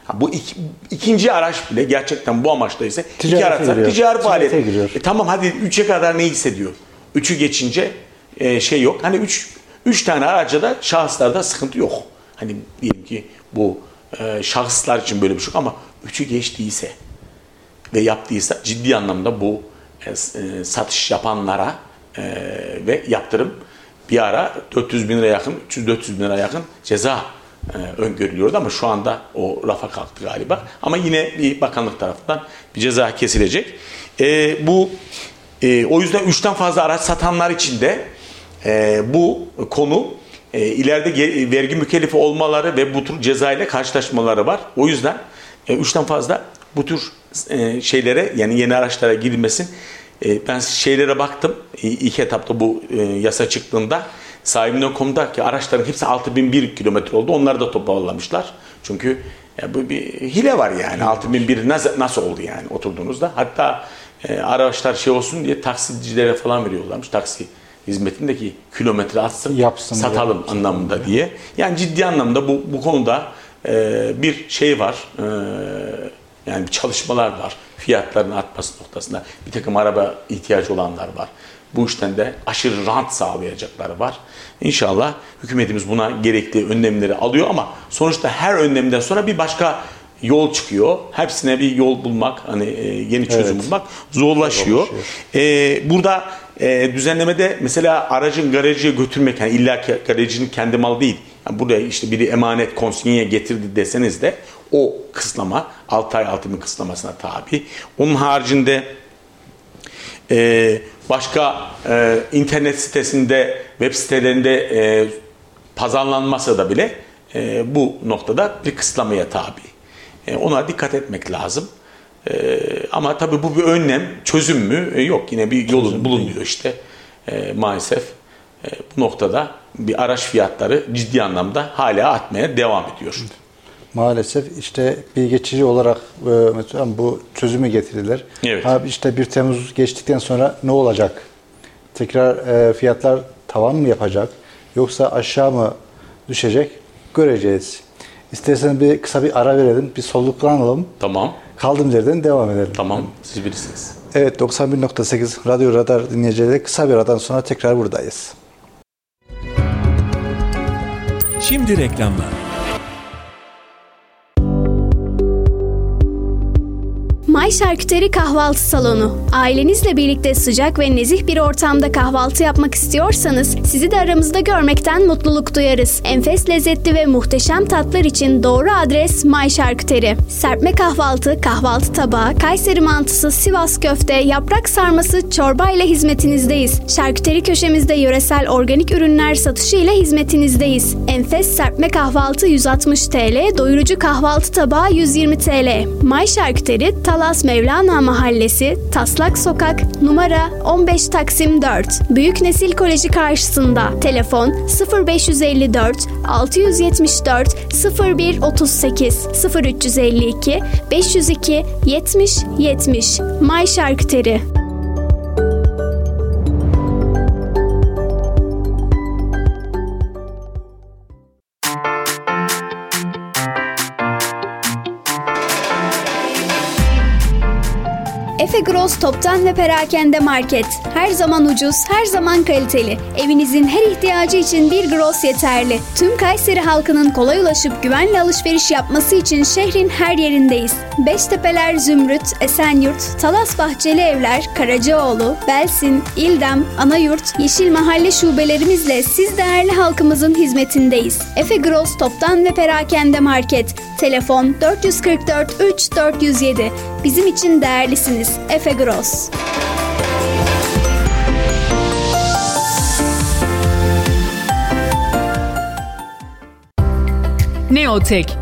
Ha, bu iki, ikinci araç bile gerçekten bu amaçla ise iki araç giriyor. ticari faaliyet. Ticarete. E, tamam hadi 3'e kadar ne hissediyor? 3'ü geçince e, şey yok. Hani 3 3 tane araca da şahıslarda sıkıntı yok. Hani diyelim ki bu e, şahıslar için böyle bir şey yok ama 3'ü geçtiyse ve yaptıysa ciddi anlamda bu e, e, satış yapanlara e, ve yaptırım bir ara 400 bin lira yakın, 300-400 bin lira yakın ceza e, öngörülüyordu ama şu anda o rafa kalktı galiba. Ama yine bir bakanlık tarafından bir ceza kesilecek. E, bu e, o yüzden 3'ten fazla araç satanlar için de e, bu konu e, ileride vergi mükellefi olmaları ve bu tür ceza ile karşılaşmaları var. O yüzden 3'ten fazla bu tür e, şeylere yani yeni araçlara girilmesin. E, ben şeylere baktım ilk etapta bu e, yasa çıktığında sahibinden.com'daki araçların hepsi 6001 kilometre oldu. Onları da toparlamışlar. Çünkü ya bu bir hile var yani. 6001 nasıl, nasıl oldu yani oturduğunuzda. Hatta e, araçlar şey olsun diye taksicilere falan veriyorlarmış. Taksi hizmetindeki kilometre atsın, Yapsın satalım diye. anlamında diye. Yani ciddi anlamda bu, bu konuda e, bir şey var. E, yani çalışmalar var. Fiyatların artması noktasında bir takım araba ihtiyacı olanlar var. Bu işten de aşırı rant sağlayacakları var. İnşallah hükümetimiz buna gerekli önlemleri alıyor ama sonuçta her önlemden sonra bir başka yol çıkıyor. Hepsine bir yol bulmak, hani e, yeni çözüm Evet. bulmak zorlaşıyor. Zorlaşıyor. E, burada e, düzenlemede mesela aracın garajıya götürmek, yani illa garajın kendi mal değil. Yani buraya işte biri emanet konsinyeye getirdi deseniz de o kısıtlama 6 ay 6 bin kısıtlamasına tabi. Onun haricinde e, başka e, internet sitesinde, web sitelerinde e, pazarlanmasa da bile e, bu noktada bir kısıtlamaya tabi. E, ona dikkat etmek lazım. E, ama tabii bu bir önlem, çözüm mü? E, yok yine bir yolu bulunuyor işte e, maalesef. E, bu noktada bir araç fiyatları ciddi anlamda hala artmaya devam ediyor. Maalesef işte bir geçici olarak e, bu çözümü getirdiler. Evet. Abi işte 1 Temmuz geçtikten sonra ne olacak? Tekrar e, fiyatlar tavan mı yapacak? Yoksa aşağı mı düşecek? Göreceğiz. İsterseniz bir kısa bir ara verelim, bir soluklanalım. Tamam, Kaldığımız yerden devam edelim. tamam siz bilirsiniz. Evet 91.8 Radyo Radar dinleyicileri kısa bir aradan sonra tekrar buradayız. Şimdi May Şarküteri Kahvaltı Salonu. Ailenizle birlikte sıcak ve nezih bir ortamda kahvaltı yapmak istiyorsanız sizi de aramızda görmekten mutluluk duyarız. Enfes lezzetli ve muhteşem tatlar için doğru adres May Şarküteri. Serpme kahvaltı, kahvaltı tabağı, Kayseri mantısı, Sivas köfte, yaprak sarması, çorba ile hizmetinizdeyiz. Şarküteri köşemizde yöresel organik ürünler satışı ile hizmetinizdeyiz. Enfes serpme kahvaltı 160 TL, doyurucu kahvaltı tabağı 120 TL. May Şarküteri, Talas Mevlana Mahallesi, Taslak Sokak, numara 15 Taksim 4. Büyük Nesil Koleji karşısında. Telefon 0554 674 01 38 0352 502 70 70. May Şarküteri. Efe Gross Toptan ve Perakende Market. Her zaman ucuz, her zaman kaliteli. Evinizin her ihtiyacı için bir Gross yeterli. Tüm Kayseri halkının kolay ulaşıp güvenle alışveriş yapması için şehrin her yerindeyiz. Beştepeler Zümrüt, Esenyurt, Talas Bahçeli Evler, Karacaoğlu, Belsin, İldem, Anayurt, Yeşil Mahalle şubelerimizle siz değerli halkımızın hizmetindeyiz. Efe Gross Toptan ve Perakende Market. Telefon 444 3 407. Bizim için değerlisiniz. Efe Gross. Neotek,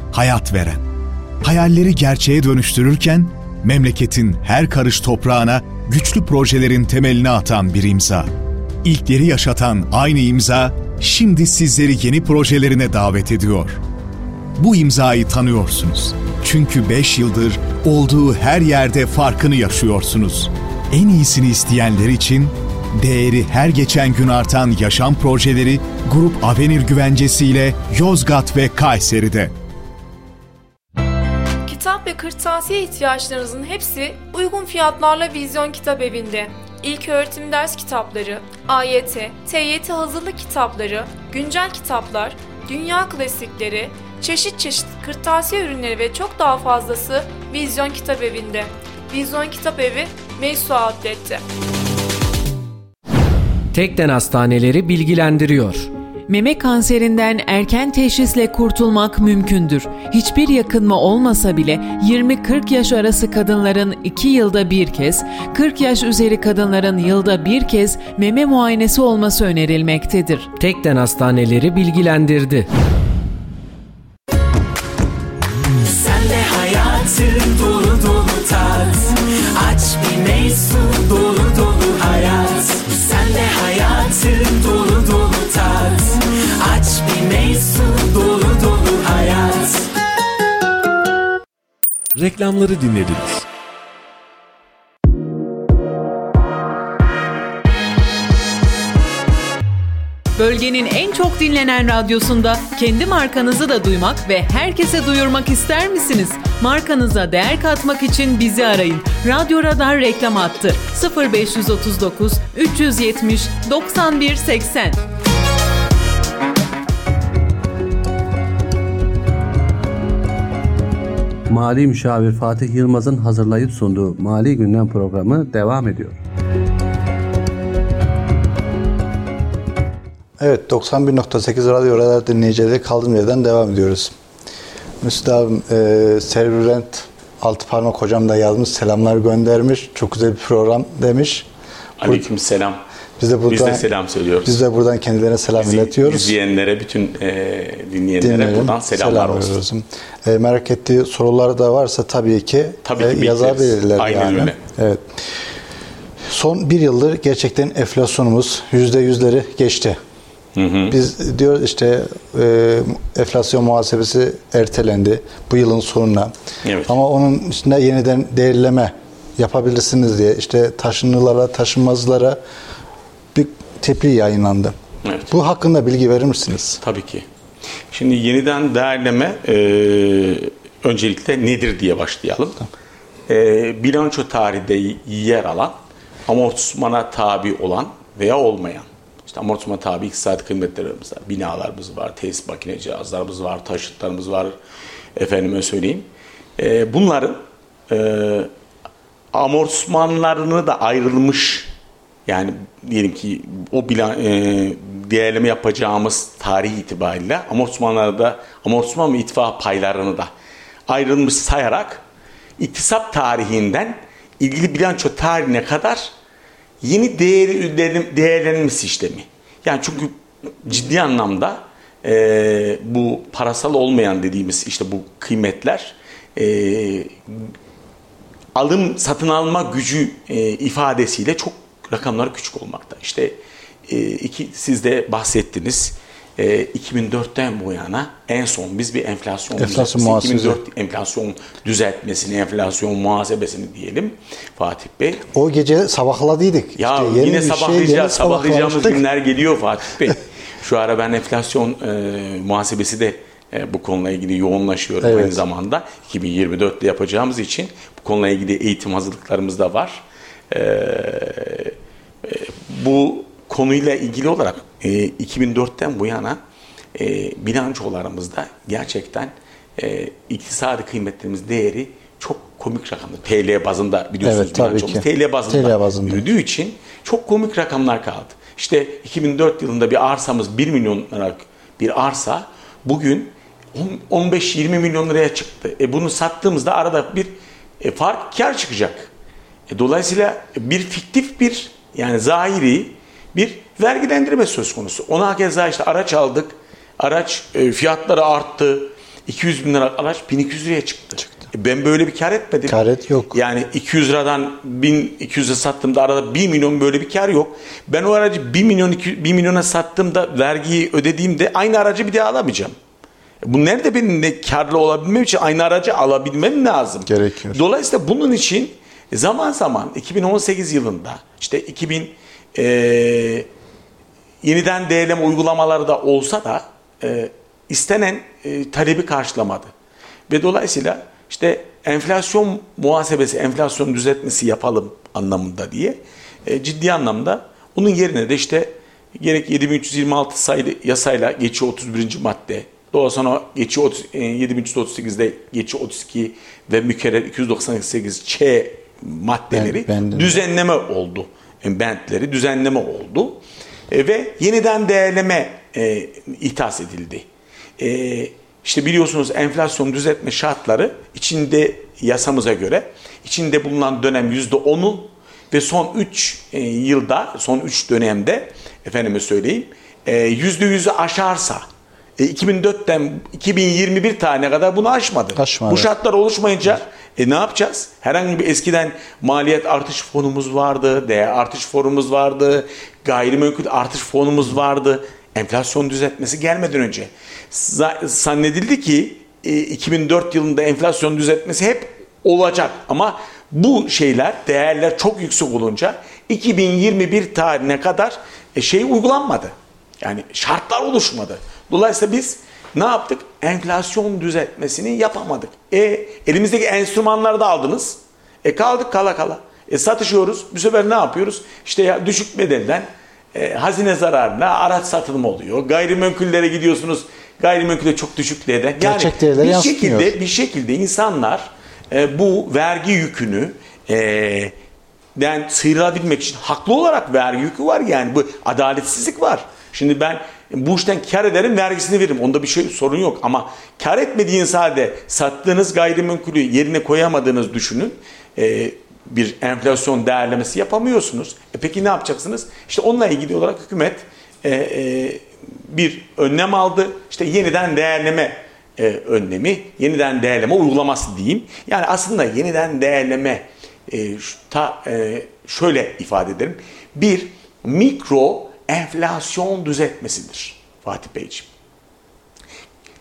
hayat veren. Hayalleri gerçeğe dönüştürürken memleketin her karış toprağına güçlü projelerin temelini atan bir imza. İlkleri yaşatan aynı imza şimdi sizleri yeni projelerine davet ediyor. Bu imzayı tanıyorsunuz. Çünkü 5 yıldır olduğu her yerde farkını yaşıyorsunuz. En iyisini isteyenler için değeri her geçen gün artan yaşam projeleri Grup Avenir güvencesiyle Yozgat ve Kayseri'de. Ve kırtasiye ihtiyaçlarınızın hepsi uygun fiyatlarla Vizyon Kitap Evi'nde. İlk öğretim ders kitapları, AYT, TYT hazırlık kitapları, güncel kitaplar, dünya klasikleri, çeşit çeşit kırtasiye ürünleri ve çok daha fazlası Vizyon Kitap Evi'nde. Vizyon Kitap Evi, Meysu Outlet'te. Tekden Hastaneleri bilgilendiriyor. Meme kanserinden erken teşhisle kurtulmak mümkündür. Hiçbir yakınma olmasa bile 20-40 yaş arası kadınların 2 yılda bir kez, 40 yaş üzeri kadınların yılda bir kez meme muayenesi olması önerilmektedir. Tekden Hastaneleri bilgilendirdi. Sen de hayatın dolu dolu tat Aç bir meysu dolu dolu hayat Sen de hayatın Reklamları dinlediniz. Bölgenin en çok dinlenen radyosunda kendi markanızı da duymak ve herkese duyurmak ister misiniz? Markanıza değer katmak için bizi arayın. Radyo Radar reklam attı. 0539 370 91 80. Mali Müşavir Fatih Yılmaz'ın hazırlayıp sunduğu Mali Gündem programı devam ediyor. Evet 91.8 Radyo Radar dinleyicileri kaldığım yerden devam ediyoruz. Müslü abim e, Servirent altı parmak hocam da yazmış selamlar göndermiş. Çok güzel bir program demiş. Aleyküm selam. Biz de buradan, Biz de selam söylüyoruz. Biz de buradan kendilerine selam Bizi iletiyoruz. izleyenlere, bütün e, dinleyenlere Dinleyelim. buradan selamlar Selam olsun. veriyoruz. E, merak ettiği sorular da varsa tabii ki, Tabii e, ki bekleriz. yazabilirler. Aynen yani. öyle. Evet. Son bir yıldır gerçekten enflasyonumuz yüzde yüzleri geçti. Biz diyoruz işte e, enflasyon muhasebesi ertelendi bu yılın sonuna. Evet. Ama onun üstünde yeniden değerleme yapabilirsiniz diye işte taşınılara, taşınmazlara bir tebliğ yayınlandı. Evet. Bu hakkında bilgi verir misiniz? Tabii ki. Şimdi yeniden değerleme e, öncelikle nedir diye başlayalım. E, bilanço tarihinde yer alan, amortismana tabi olan veya olmayan, işte amortismana tabi iktisadi kıymetlerimiz var, binalarımız var, tesis makine cihazlarımız var, taşıtlarımız var, efendime söyleyeyim. E, bunların e, amortismanlarını da ayrılmış yani diyelim ki o bilan, e, değerleme yapacağımız tarih itibariyle amortismanlarda amortisman ve itfa paylarını da ayrılmış sayarak iktisap tarihinden ilgili bilanço tarihine kadar yeni değeri değerlenme sistemi. Yani çünkü ciddi anlamda e, bu parasal olmayan dediğimiz işte bu kıymetler e, alım satın alma gücü e, ifadesiyle çok rakamlar küçük olmakta. İşte e, iki siz de bahsettiniz. E, 2004'ten bu yana en son biz bir enflasyon, Enflasyon düzeltmesi, muhasebesi. 2004 enflasyon düzeltmesini, enflasyon muhasebesini diyelim Fatih Bey. O gece sabahladıydık. Ya İşte yeni yine şey, sabahlayacağız, yeni sabahlayacağımız *laughs* günler geliyor Fatih Bey. Şu ara ben enflasyon e, muhasebesi de e, bu konuyla ilgili yoğunlaşıyorum Evet. aynı zamanda. 2024'te yapacağımız için bu konuyla ilgili eğitim hazırlıklarımız da var. E, e, bu konuyla ilgili olarak e, 2004'ten bu yana e, bilançolarımızda gerçekten e, iktisadi kıymetlerimiz değeri çok komik rakamda. TL bazında biliyorsunuz Evet, bilançomuz. TL bazında, TL bazında. yürüdüğü için çok komik rakamlar kaldı. İşte 2004 yılında bir arsamız 1 milyon liralık bir arsa bugün on- 15-20 milyon liraya çıktı. E bunu sattığımızda arada bir e, fark kar çıkacak. E, dolayısıyla bir fiktif bir yani zahiri bir vergilendirme söz konusu. Ona keza işte araç aldık. Araç e, fiyatları arttı. 200 bin lira araç 1200 liraya çıktı. E, ben böyle bir kar etmedim. Kar et yok. Yani 200 liradan 1200'e sattığımda arada 1 milyon böyle bir kar yok. Ben o aracı 1 milyon 200 1 milyona sattığımda vergiyi ödediğimde aynı aracı bir daha alamayacağım. Bu nerede benim de karlı olabilmem için aynı aracı alabilmem lazım. Gerekiyor. Dolayısıyla bunun için zaman zaman 2018 yılında işte 2000 eee yeniden değerleme uygulamaları da olsa da e, istenen e, talebi karşılamadı. Ve dolayısıyla işte enflasyon muhasebesi, enflasyon düzeltmesi yapalım anlamında diye e, ciddi anlamda onun yerine de işte gerek 7326 sayılı yasayla geçi 31. madde, daha sonra geçi 30, e, 7338'de geçi 32 ve mükerrer 298 Ç maddeleri Ben- ben düzenleme oldu. E, Bentleri düzenleme oldu. E, ve yeniden değerleme e, ihtas edildi. E, işte biliyorsunuz enflasyon düzeltme şartları içinde yasamıza göre içinde bulunan dönem yüzde onu ve son 3 yılda son 3 dönemde efendime söyleyeyim e, yüzde yüzü aşarsa e, 2004'ten 2021 tarihine kadar bunu aşmadı. Aşmadı. Bu şartlar oluşmayınca e ne yapacağız? Herhangi bir eskiden maliyet artış fonumuz vardı, değer artış fonumuz vardı, gayrimenkul artış fonumuz vardı. Enflasyon düzeltmesi gelmeden önce. Za- Zannedildi ki e, 2004 yılında enflasyon düzeltmesi hep olacak ama bu şeyler, değerler çok yüksek olunca 2021 tarihine kadar e, şey uygulanmadı. Yani şartlar oluşmadı. Dolayısıyla biz ne yaptık? Enflasyon düzeltmesini yapamadık. E elimizdeki enstrümanları da aldınız. E kaldık kala kala. E satışıyoruz. Bu sefer ne yapıyoruz? İşte ya düşük bedelden e, hazine zararına araç satılımı oluyor. Gayrimenkullere gidiyorsunuz. Gayrimenkule çok düşük değerden. Yani Gerçek değerleri bir yansıtmıyor. şekilde bir şekilde insanlar e, bu vergi yükünü e, den sıyrılabilmek için haklı olarak vergi yükü var yani bu adaletsizlik var. Şimdi ben bu işten kar ederim vergisini veririm. Onda bir şey sorun yok ama kar etmediğiniz halde sattığınız gayrimenkulü yerine koyamadığınız düşünün. E, bir enflasyon değerlemesi yapamıyorsunuz. E peki ne yapacaksınız? İşte onunla ilgili olarak hükümet e, e, bir önlem aldı. İşte yeniden değerleme e, önlemi, yeniden değerleme uygulaması diyeyim. Yani aslında yeniden değerleme e, ta, e, şöyle ifade ederim. Bir mikro enflasyon düzeltmesidir Fatih Beyciğim.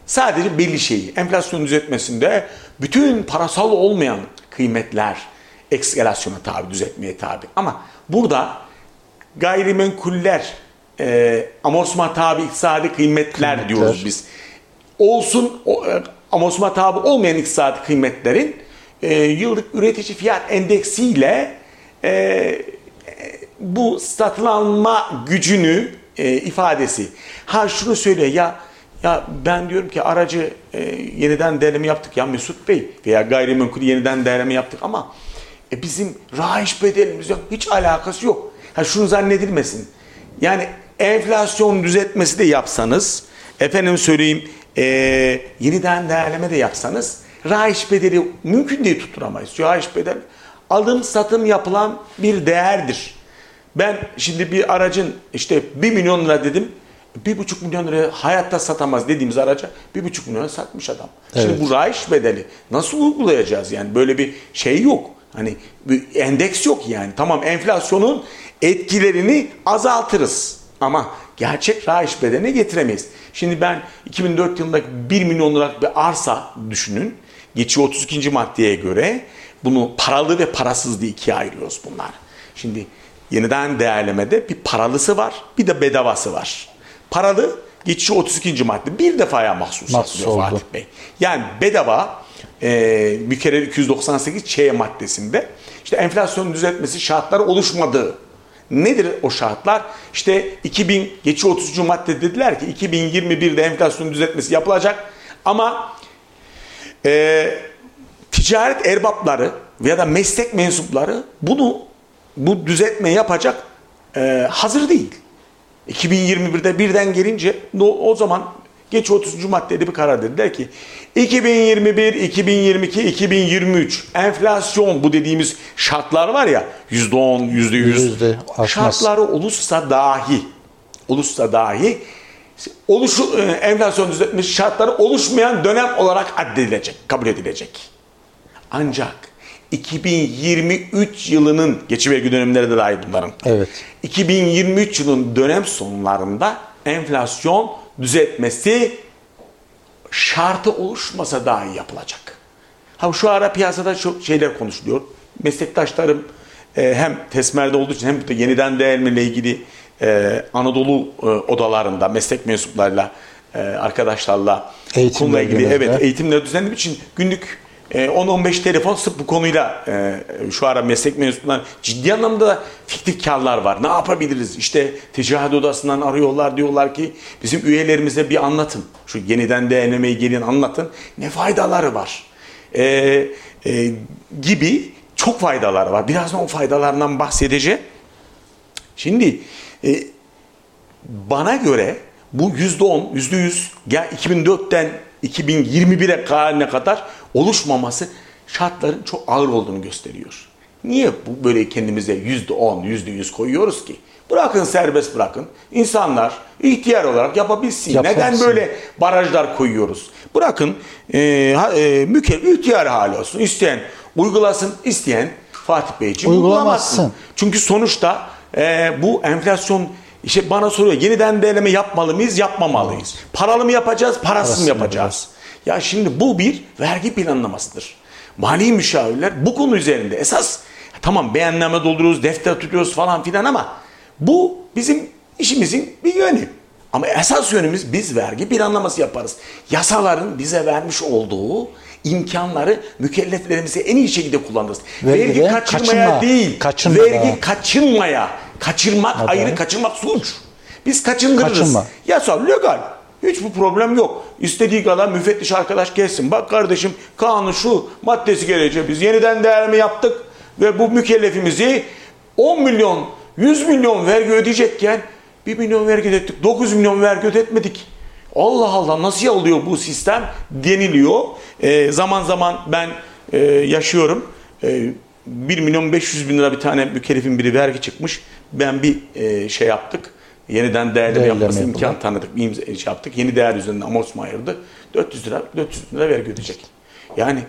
Sadece belli şeyi enflasyon düzeltmesinde bütün parasal olmayan kıymetler ekskalasyona tabi, düzeltmeye tabi. Ama burada gayrimenkuller, e, amortisman tabi iktisadi kıymetler, Kıymetler. diyoruz biz. Olsun o, e, amortisman tabi olmayan iktisadi kıymetlerin e, yıllık üretici fiyat endeksiyle e, bu satılanma gücünü e, ifadesi. Ha şunu söylüyor ya ya ben diyorum ki aracı e, yeniden değerleme yaptık ya Mesut Bey veya gayrimenkulü yeniden değerleme yaptık ama e, bizim rahiç bedelimiz yok. Hiç alakası yok. Ha şunu zannedilmesin. Yani enflasyon düzeltmesi de yapsanız efendim söyleyeyim e, yeniden değerleme de yapsanız rahiç bedeli mümkün değil tutturamayız. Rahiç bedel alım satım yapılan bir değerdir. Ben şimdi bir aracın işte 1 milyon lira dedim. 1,5 milyon liraya hayatta satamaz dediğimiz araca 1,5 milyona satmış adam. Şimdi Evet. bu rayiç bedeli nasıl uygulayacağız yani böyle bir şey yok. Hani bir endeks yok yani. Tamam enflasyonun etkilerini azaltırız ama gerçek rayiç bedeline getiremeyiz. Şimdi ben 2004 yılında 1 milyon liralık bir arsa düşünün. Geçiyor 32. maddeye göre bunu paralı ve parasız diye ikiye ayırıyoruz bunlar. Şimdi yeniden değerlemede bir paralısı var bir de bedavası var. Paralı geçici 32. madde bir defaya mahsus, Mahsus oldu. Fatih Bey. Yani bedava e, bir kere 298 Ç maddesinde işte enflasyonun düzeltmesi şartları oluşmadığı. Nedir o şartlar? İşte 2000 geçici 30. madde dediler ki 2021'de enflasyonun düzeltmesi yapılacak ama e, ticaret erbapları ya da meslek mensupları bunu bu düzeltme yapacak e, hazır değil. 2021'de birden gelince o zaman geç 30. maddede bir karar dediler ki 2021, 2022, 2023 enflasyon bu dediğimiz şartlar var ya %10, %100 Yüzde aşmaz. şartları olursa dahi olursa dahi oluşu, e, enflasyon düzeltmesi şartları oluşmayan dönem olarak addedilecek, kabul edilecek. Ancak 2023 yılının geçi vergi dönemleri de dahil bunların. Evet. 2023 yılın dönem sonlarında enflasyon düzeltmesi şartı oluşmasa dahi yapılacak. Ha şu ara piyasada çok şeyler konuşuluyor. Meslektaşlarım e, hem Tesmer'de olduğu için hem de yeniden değerleme ile ilgili e, Anadolu e, odalarında meslek mensuplarıyla e, arkadaşlarla Eğitimler konuyla ilgili evet eğitimleri düzenlediğim için günlük 10-15 telefon sırf bu konuyla e, şu ara meslek mensupları ciddi anlamda da fiktif karlar var. Ne yapabiliriz? İşte ticaret odasından arıyorlar diyorlar ki bizim üyelerimize bir anlatın. Şu yeniden değerlemeyi gelin anlatın. Ne faydaları var? E, e, gibi çok faydaları var. Birazdan o faydalarından bahsedeceğim. Şimdi e, bana göre bu yüzde on, yüzde yüz ya 2004'ten 2021'e haline kadar oluşmaması şartların çok ağır olduğunu gösteriyor. Niye bu böyle kendimize yüzde on, yüzde yüz koyuyoruz ki? Bırakın serbest bırakın. İnsanlar ihtiyar olarak yapabilsin. Yapabilsin. Neden böyle barajlar koyuyoruz? Bırakın e, e, mükemmel ihtiyar hali olsun. İsteyen uygulasın, isteyen Fatih Beyciğim Uygulamasın. uygulamasın. Çünkü sonuçta e, bu enflasyon işte bana soruyor yeniden değerleme yapmalı mıyız, yapmamalıyız. Paralı mı yapacağız, parasız mı yapacağız? Ya şimdi bu bir vergi planlamasıdır. Mali müşavirler bu konu üzerinde esas tamam beyanname dolduruyoruz, defter tutuyoruz falan filan ama bu bizim işimizin bir yönü. Ama esas yönümüz biz vergi planlaması yaparız. Yasaların bize vermiş olduğu imkanları mükelleflerimize en iyi şekilde kullanırız. Vergide vergi kaçırmaya kaçınma. değil, Kaçınma vergi daha. kaçınmaya. Kaçırmak Hadi. ayrı, kaçırmak suç. Biz kaçındırırız. Kaçınma. Yasal, legal. Hiçbir problem yok. İstediği kadar müfettiş arkadaş gelsin. Bak kardeşim kanun şu maddesi gelecek. Biz yeniden değerleme yaptık ve bu mükellefimizi 10 milyon, 100 milyon vergi ödeyecekken 1 milyon vergi ödettik, 9 milyon vergi ödetmedik. Allah Allah nasıl oluyor bu sistem deniliyor. Ee, zaman zaman ben e, yaşıyorum. E, 1 milyon 500 bin lira bir tane mükellefin biri vergi çıkmış. Ben bir e, şey yaptık. Yeniden değerleme yapması imkan tanıdık. Bir imza, şey yaptık. Yeni değer üzerinden amortisman ayırdı. 400 lira 400 lira vergi ödeyecek. Yani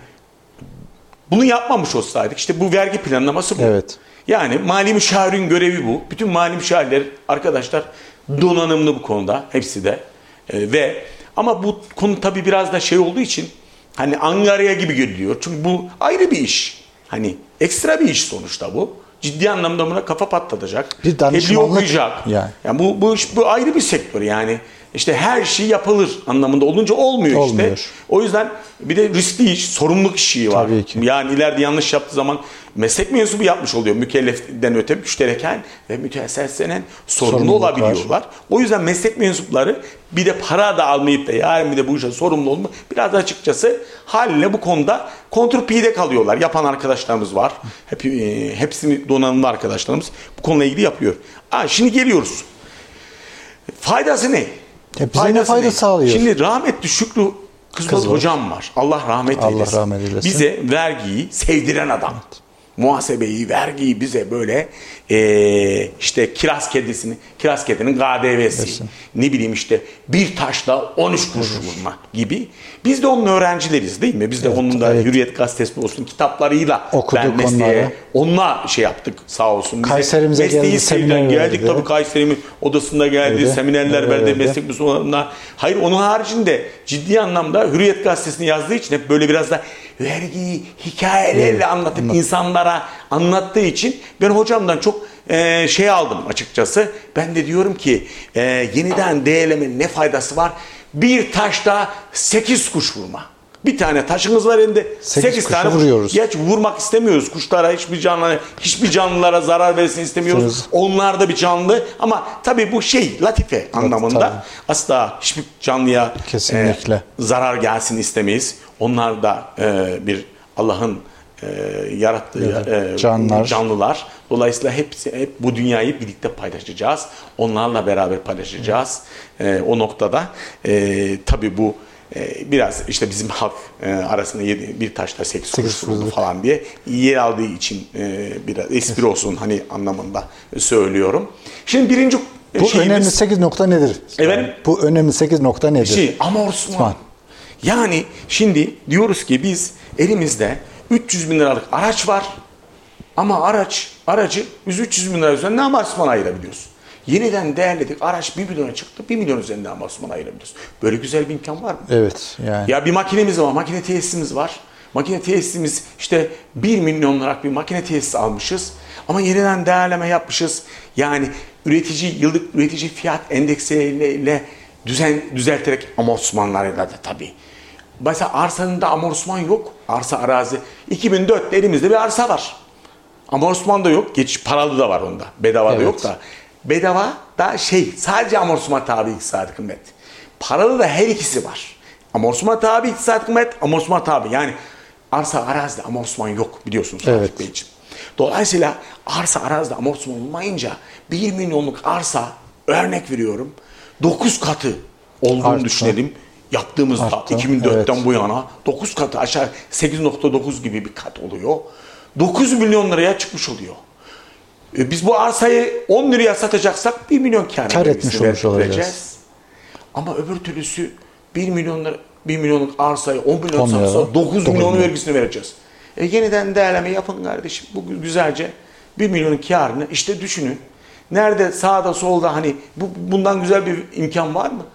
bunu yapmamış olsaydık işte bu vergi planlaması bu. Evet. Yani mali müşavirin görevi bu. Bütün mali müşavirler arkadaşlar donanımlı bu konuda hepsi de. Ee, ve ama bu konu tabii biraz da şey olduğu için hani angarya gibi görülüyor. Çünkü bu ayrı bir iş. Hani ekstra bir iş sonuçta bu. Ciddi anlamda buna kafa patlatacak. Bir danışmanlık tebliğ okuyacak. yani. Yani bu, bu, bu ayrı bir sektör yani. İşte her şey yapılır anlamında olunca olmuyor, Olmuyor. işte. O yüzden bir de riskli iş, sorumluluk işi var. Tabii ki. Yani ileride yanlış yaptığı zaman meslek mensubu yapmış oluyor. Mükelleften öte müştereken ve müteessessenen sorumlu Sorumluluk var. olabiliyorlar. O yüzden meslek mensupları bir de para da almayıp da yarın bir de bu işe sorumlu olma biraz da açıkçası haliyle bu konuda kontrpide kalıyorlar. Yapan arkadaşlarımız var. Hep, e, hepsi donanımlı arkadaşlarımız bu konuyla ilgili yapıyor. Aa, şimdi geliyoruz. Faydası ne? Ya bize ne fayda sağlıyor? Şimdi rahmetli Şükrü Kızılok. hocam var. Allah rahmet Allah eylesin. rahmet eylesin. Bize vergiyi sevdiren adam. Muhasebeyi, vergiyi bize böyle eee, işte kiraz kedisini, kiraz kedinin KDV'si, ne bileyim işte bir taşla 13 kuruş vurma gibi. Biz de onun öğrencileriz değil mi? Biz de onun da evet. Hürriyet Gazetesi olsun kitaplarıyla Okuduk ben mesleğe, onları. onunla şey yaptık sağ olsun. Bize Kayserimize geldi, seminer geldik verdi. tabii Kayseri'min odasında geldi, Öyle. seminerler Öyle, verdi, öyle. meslek müslümanlarına. Hayır onun haricinde ciddi anlamda Hürriyet Gazetesi'ni yazdığı için hep böyle biraz da vergiyi hikayelerle anlatıp insanlara anlattığı için ben hocamdan çok e, şey aldım açıkçası. Ben de diyorum ki e, yeniden değerlemenin ne faydası var? Bir taşta 8 kuş vurma. Bir tane taşımız var elinde. Sekiz 8 kuşu tane vuruyoruz. Geç vurmak istemiyoruz kuşlara hiçbir canlı hiçbir canlılara zarar versin istemiyoruz. İstemiyoruz. Onlar da bir canlı ama tabii bu şey latife anlamında tabii. asla hiçbir canlıya Kesinlikle. e, zarar gelsin istemeyiz. Onlar da e, bir Allah'ın e, yarattığı Evet, e, canlılar. canlılar. Dolayısıyla hepsi hep bu dünyayı birlikte paylaşacağız. Onlarla beraber paylaşacağız. E, o noktada e, tabii bu e, biraz işte bizim halk e, arasında yedi, bir taşla sekiz kuruş Sekiz vuruldu falan diye yer aldığı için e, biraz espri olsun hani anlamında söylüyorum. Şimdi birinci Bu şeyimiz- önemli 8 nokta nedir? Efendim? Bu önemli 8 nokta nedir? şey amortisman. Yani şimdi diyoruz ki biz elimizde 300 bin liralık araç var ama araç aracı 100-300 bin lira üzerinden amortisman ayırabiliyoruz. Yeniden değerledik araç 1 milyona çıktı 1 milyon üzerinden amortisman ayırabiliyoruz. Böyle güzel bir imkan var mı? Evet yani. Ya bir makinemiz var, makine tesisimiz var. Makine tesisimiz işte 1 milyon liralık bir makine tesisi almışız. Ama yeniden değerleme yapmışız. Yani üretici, yıllık üretici fiyat endeksleriyle düzen, düzelterek amortismanlarıyla da tabii. Mesela arsanın da amortisman yok. Arsa arazi. 2004'te elimizde bir arsa var. Amortisman da yok. Geçiş paralı da var onda. Bedava da Evet. yok da. Bedava da şey sadece amortisman tabi iktisadi kıymet. Paralı da her ikisi var. Amortisman tabi iktisadi kıymet, amortisman tabi. Yani arsa arazide amortisman yok biliyorsunuz Evet. Fatih Beyciğim. Dolayısıyla arsa arazide amortisman olmayınca 1 milyonluk arsa örnek veriyorum 9 katı olduğunu Arttı. düşünelim. Yaptığımızda Arttı, 2004'ten evet. bu yana 9 katı aşağı 8.9 gibi bir kat oluyor. 9 milyon liraya çıkmış oluyor. E, biz bu arsayı 10 liraya satacaksak 1 milyon kar, Kar vergisi etmiş olmuş vereceğiz. olacağız. Ama öbür türlüsü 1 milyon lira, 1 milyonluk arsayı 10 milyon 10 milyon, satsa 9 dokuz milyon milyon. vergisini vereceğiz. E yeniden değerleme yapın kardeşim. Bu güzelce 1 milyonun karını işte düşünün. Nerede sağda solda hani bu, bundan güzel bir imkan var mı?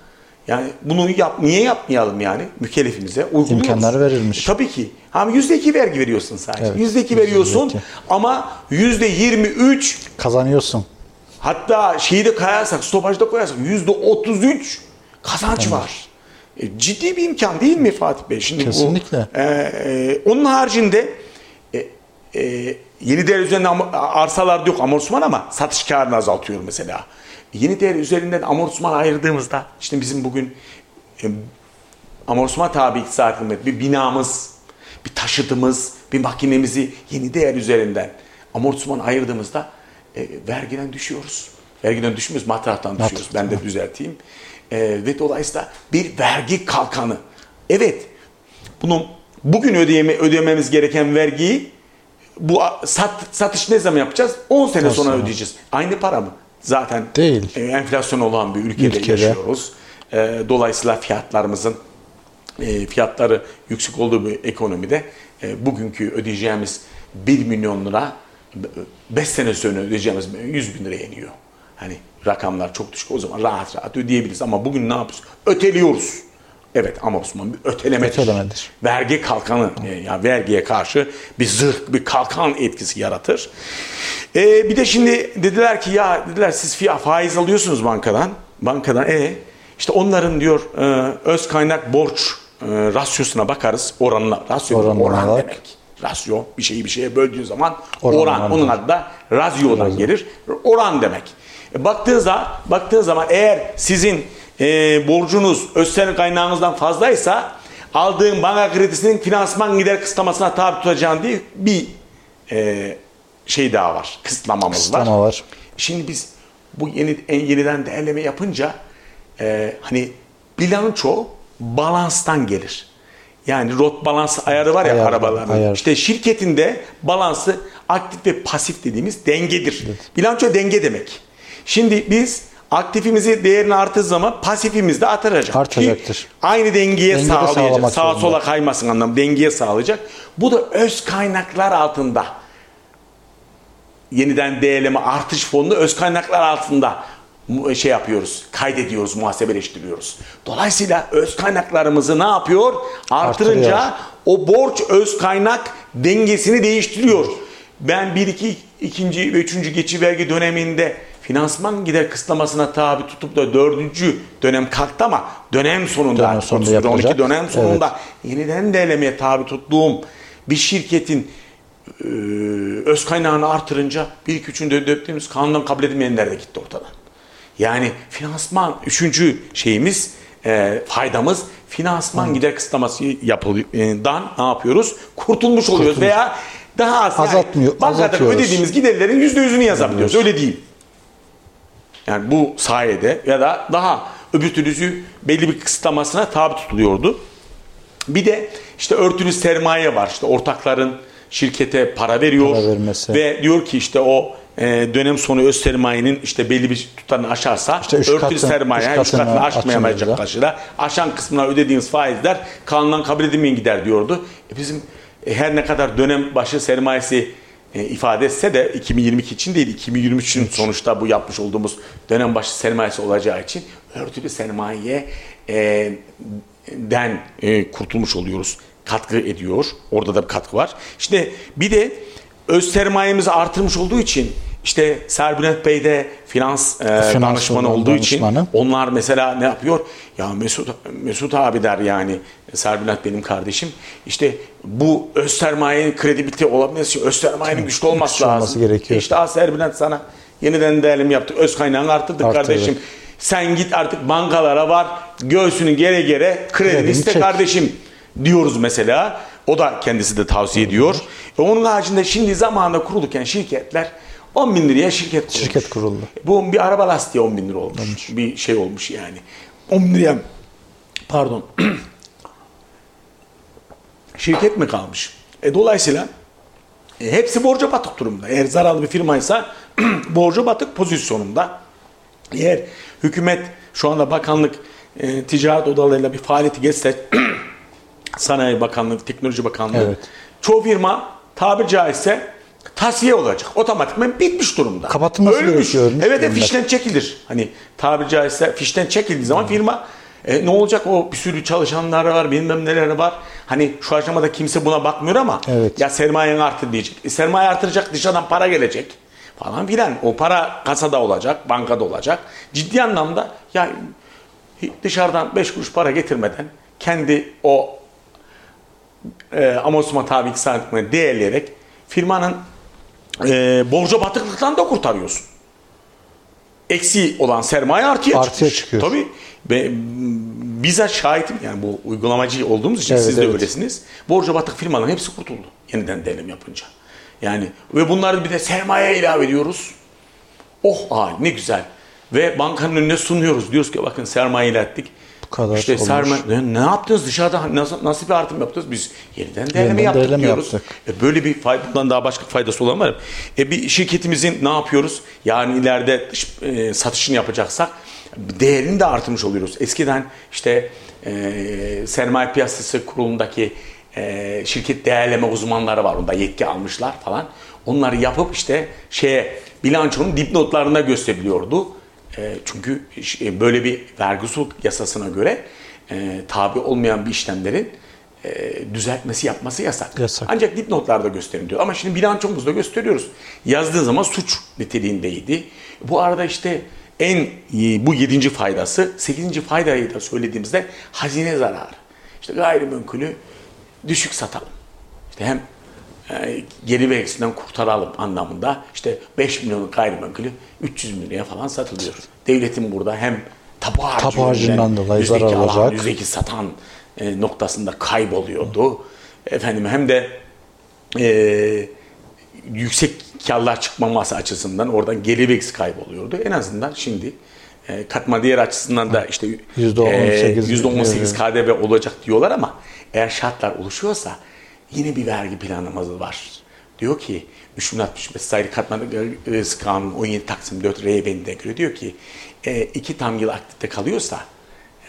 Yani bunu yap, niye yapmayalım yani mükellefimize? Uyguluyoruz. İmkanlar verilmiş. E, tabii ki. Ama yüzde iki vergi veriyorsun sadece. Evet, Yüzde iki yüzde veriyorsun iki. ama yüzde yirmi üç Kazanıyorsun. Hatta şeyi de koyarsak, stopajda koyarsak yüzde 33 kazanç var. E, ciddi bir imkan değil mi Fatih Bey? Şimdi Kesinlikle. Bu, e, e, onun haricinde e, e, yeni değer üzerinden am- arsalarda yok amortisman ama satış karını azaltıyor mesela. Yeni değer üzerinden amortisman ayırdığımızda işte bizim bugün e, amortisman tabi iktisadi kıymet bir binamız, bir taşıtımız, bir makinemizi yeni değer üzerinden amortisman ayırdığımızda e, vergiden düşüyoruz. Vergiden düşmüyoruz, matrahtan düşüyoruz. Ben de düzelteyim. E, ve dolayısıyla bir vergi kalkanı. Evet, bunu bugün ödeyeme, ödememiz gereken vergiyi bu sat, satış ne zaman yapacağız? 10 sene On sonra ödeyeceğiz. Aynı para mı? Zaten Değil. e, enflasyon olan bir ülkede, Ülkede. yaşıyoruz. E, dolayısıyla fiyatlarımızın e, fiyatları yüksek olduğu bir ekonomide e, bugünkü ödeyeceğimiz 1 milyon lira 5 sene sonra ödeyeceğimiz 100 bin liraya iniyor. Hani rakamlar çok düşük o zaman rahat rahat ödeyebiliriz ama bugün ne yapıyoruz? Öteliyoruz. Evet ama Osman bir ötelemedir. Ötelemedir. Vergi kalkanı e, ya vergiye karşı bir zırh bir kalkan etkisi yaratır. E, bir de şimdi dediler ki ya dediler siz faiz alıyorsunuz bankadan. Bankadan e işte onların diyor e, öz kaynak borç e, rasyosuna bakarız oranına. Rasyo oran bak. demek. Rasyo bir şeyi bir şeye böldüğün zaman Oran, oran, oran. onun adı da razyodan gelir. Oran demek. E, baktığın zaman, baktığın zaman eğer sizin e, borcunuz öz kaynağınızdan fazlaysa aldığın banka kredisinin finansman gider kısıtlamasına tabi tutacağın diye bir e, şey daha var. Kısıtlamamız Kısıtlama var. var. Şimdi biz bu yeni en yeniden değerleme yapınca e, hani bilanço balanstan gelir. Yani rot balans ayarı var ya Ayar, arabaların. ayar. İşte şirketinde balansı aktif ve pasif dediğimiz dengedir. Bilanço denge demek. Şimdi biz aktifimizi değerini arttığı zaman pasifimiz de artacak. Artacaktır. Ki aynı dengeye Denge de sağlayacak. Sağa zorunda. sola kaymasın anlamı dengeye sağlayacak. Bu da öz kaynaklar altında yeniden değerleme artış fonunu öz kaynaklar altında şey yapıyoruz, kaydediyoruz, muhasebeleştiriyoruz. Dolayısıyla öz kaynaklarımızı ne yapıyor? Artırınca Artırıyor. o borç öz kaynak dengesini değiştiriyor. Ben bir iki ikinci ve üçüncü geçici vergi döneminde finansman gider kısıtlamasına tabi tutup da dördüncü dönem kalktı ama dönem sonunda, Dönem sonunda 31, 12 yapılacak. dönem sonunda yeniden değerlemeye tabi tuttuğum bir şirketin e, öz kaynağını artırınca bir iki üçünde döktüğümüz kanundan kabul edilmeyenler de gitti ortadan. Yani finansman üçüncü şeyimiz e, faydamız finansman gider kısıtlaması yapıldan ne yapıyoruz? Kurtulmuş oluyoruz veya daha az yani Azaltmıyor- bankadan azaltıyoruz. ödediğimiz giderlerin yüzde yüzünü yazabiliyoruz. Öyle değil. Yani bu sayede ya da daha öbür türlüsü belli bir kısıtlamasına tabi tutuluyordu. Bir de işte örtülü sermaye var. İşte ortakların şirkete para veriyor Para vermesi. ve diyor ki işte o e, dönem sonu öz sermayenin işte belli bir tutarını aşarsa İşte üç örtülü katın- sermaye üç üç katını aşmayamayacak açılınca. karşıda aşan kısmına ödediğiniz faizler kanundan kabul edilmeyen gider diyordu. E bizim e, her ne kadar dönem başı sermayesi e, ifade etse de 2022 için değil 2023 için sonuçta bu yapmış olduğumuz dönem başı sermayesi olacağı için örtülü sermaye e, den e, kurtulmuş oluyoruz. Katkı ediyor. Orada da bir katkı var. İşte bir de öz sermayemizi artırmış olduğu için işte Serbülent Bey de finans, e, danışmanı olduğu için danışmanı. onlar mesela ne yapıyor? Ya Mesut Mesut abi der yani Serbülent benim kardeşim. İşte bu öz sermayenin kredibilite olabilmesi için öz sermayenin güçlü olması güçlü lazım. olması gerekiyor. İşte Serbülent sana yeniden değerleme yaptık. Öz kaynağını arttırdık Arttırdık. kardeşim. Sen git artık bankalara var. Göğsünü gere gere kredi iste çek. kardeşim diyoruz mesela. O da kendisi de tavsiye ediyor. E onun haricinde şimdi zamanında kurulurken şirketler 10 bin liraya şirket kurulmuş. Şirket kuruldu. Bu bir araba lastiği 10 bin lira olmuş. Bir şey olmuş yani. 10 bin liraya pardon *clears throat* şirket mi kalmış? E, dolayısıyla e, hepsi borca batık durumda. Eğer zararlı bir firmaysa *clears throat* borca batık pozisyonunda. Eğer hükümet şu anda bakanlık e, ticaret odalarıyla bir faaliyeti geçse *clears throat* Sanayi Bakanlığı, Teknoloji Bakanlığı Evet. çoğu firma tabir caizse tasiye olacak. Otomatikman bitmiş durumda. Kapatılması gerekiyor, ölmüş Evet, evet durumda. fişten çekilir. Hani tabir caizse fişten çekildiği zaman firma e, ne olacak o bir sürü çalışanları var bilmem neleri var. Hani şu aşamada kimse buna bakmıyor ama Evet. ya sermayen artır diyecek. E, sermaye artıracak dışarıdan para gelecek falan filan. O para kasada olacak, bankada olacak. Ciddi anlamda ya dışarıdan 5 kuruş para getirmeden kendi o e, amortisman tabi iktisatını değerleyerek firmanın e, borca batıklıktan da kurtarıyorsun. Eksi olan sermaye artıya, Artıya çıkıyor. Tabii. Ve bizzat şahitim yani bu uygulamacı olduğumuz için Evet, siz de evet. öylesiniz. Borca batık firmaların hepsi kurtuldu. Yeniden değerleme yapınca. Yani ve bunları bir de sermaye ilave ediyoruz. Oh ay ne güzel. Ve bankanın önüne sunuyoruz. Diyoruz ki bakın sermaye ilettik. Bu kadar işte olmuş. sermaye ne, yaptınız dışarıda nasıl, nasıl bir artım yaptınız? Biz yeniden değerleme Yeniden yaptık değerleme diyoruz. yaptık. E böyle bir faydadan daha başka faydası olan var mı? E bir şirketimizin ne yapıyoruz? Yani ileride e, satışını yapacaksak değerini de artırmış oluyoruz. Eskiden işte e, sermaye piyasası kurulundaki e, şirket değerleme uzmanları var. Onda yetki almışlar falan. Onları yapıp işte şeye bilançonun dipnotlarında gösteriliyordu. E, çünkü e, böyle bir vergi usul yasasına göre e, tabi olmayan bir işlemlerin e, düzeltmesi yapması yasak. Yasak. Ancak dipnotlarda gösterin diyor. Ama şimdi bilançomuzda gösteriyoruz. Yazdığı zaman suç niteliğindeydi. Bu arada işte en bu yedinci faydası, sekizinci faydayı da söylediğimizde hazine zararı. İşte gayrimenkulü düşük satalım. İşte hem geri vergisinden kurtaralım anlamında işte 5 milyonluk gayrimenkulü 300 milyona falan satılıyor. Devletin burada hem tapu harcı harcından dolayı zarar alan, olacak. yüzdeki satan e, noktasında kayboluyordu. Efendim hem de e, yüksek karlar çıkmaması açısından oradan gelir vergisi kayboluyordu. En azından şimdi e, katma değer açısından da işte %18 %18 KDV olacak diyorlar ama eğer şartlar oluşuyorsa yine bir vergi planlaması var. Diyor ki 3065 sayılı katma değer kanunu 17 Taksim 4 R bendine göre diyor ki e, iki tam yıl aktifte kalıyorsa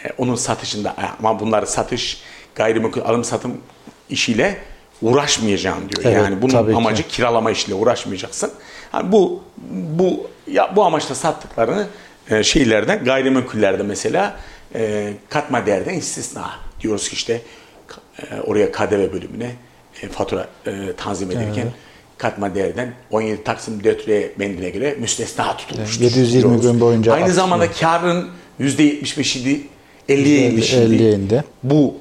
e, onun satışında ama bunları satış gayrimenkul alım satım işiyle uğraşmayacağım diyor. Evet, yani bunun tabii ki. amacı kiralama işiyle uğraşmayacaksın. Yani bu bu ya bu amaçla sattıklarını e, şeylerden gayrimenkullerde mesela e, katma değerden istisna diyoruz ki işte e, oraya KDV bölümüne e, fatura e, tanzim ederken katma değerden 17 Taksim 4 bendine göre müstesna tutulmuştur. 720 diyoruz. gün boyunca Aynı zamanda karın %75'i 50'ye indi şimdi. 50'ye indi. Bu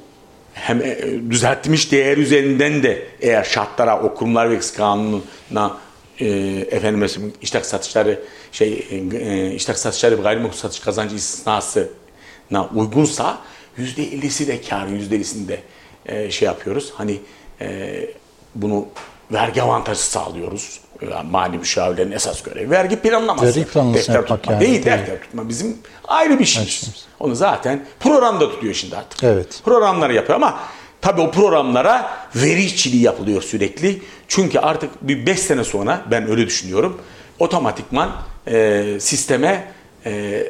hem e, düzeltmiş değer üzerinden de eğer şartlara o kurumlar ve kanununa e, efendim mesela iştak satışları şey e, iştak satışları ve gayrimenkul satış kazancı istisnasına uygunsa %50'si de karın %50'sini de e, şey yapıyoruz. Hani e, bunu vergi avantajı sağlıyoruz. Yani mali müşavirlerin esas görevi vergi planlaması. Vergi planlaması defter tutma yani, değil, tabii. defter tutma bizim ayrı bir şeyimiz. Onu zaten programda tutuyor şimdi artık. Evet. Programları yapıyor ama tabii o programlara veri işçiliği yapılıyor sürekli. Çünkü artık bir 5 sene sonra ben öyle düşünüyorum. Otomatikman e, sisteme e,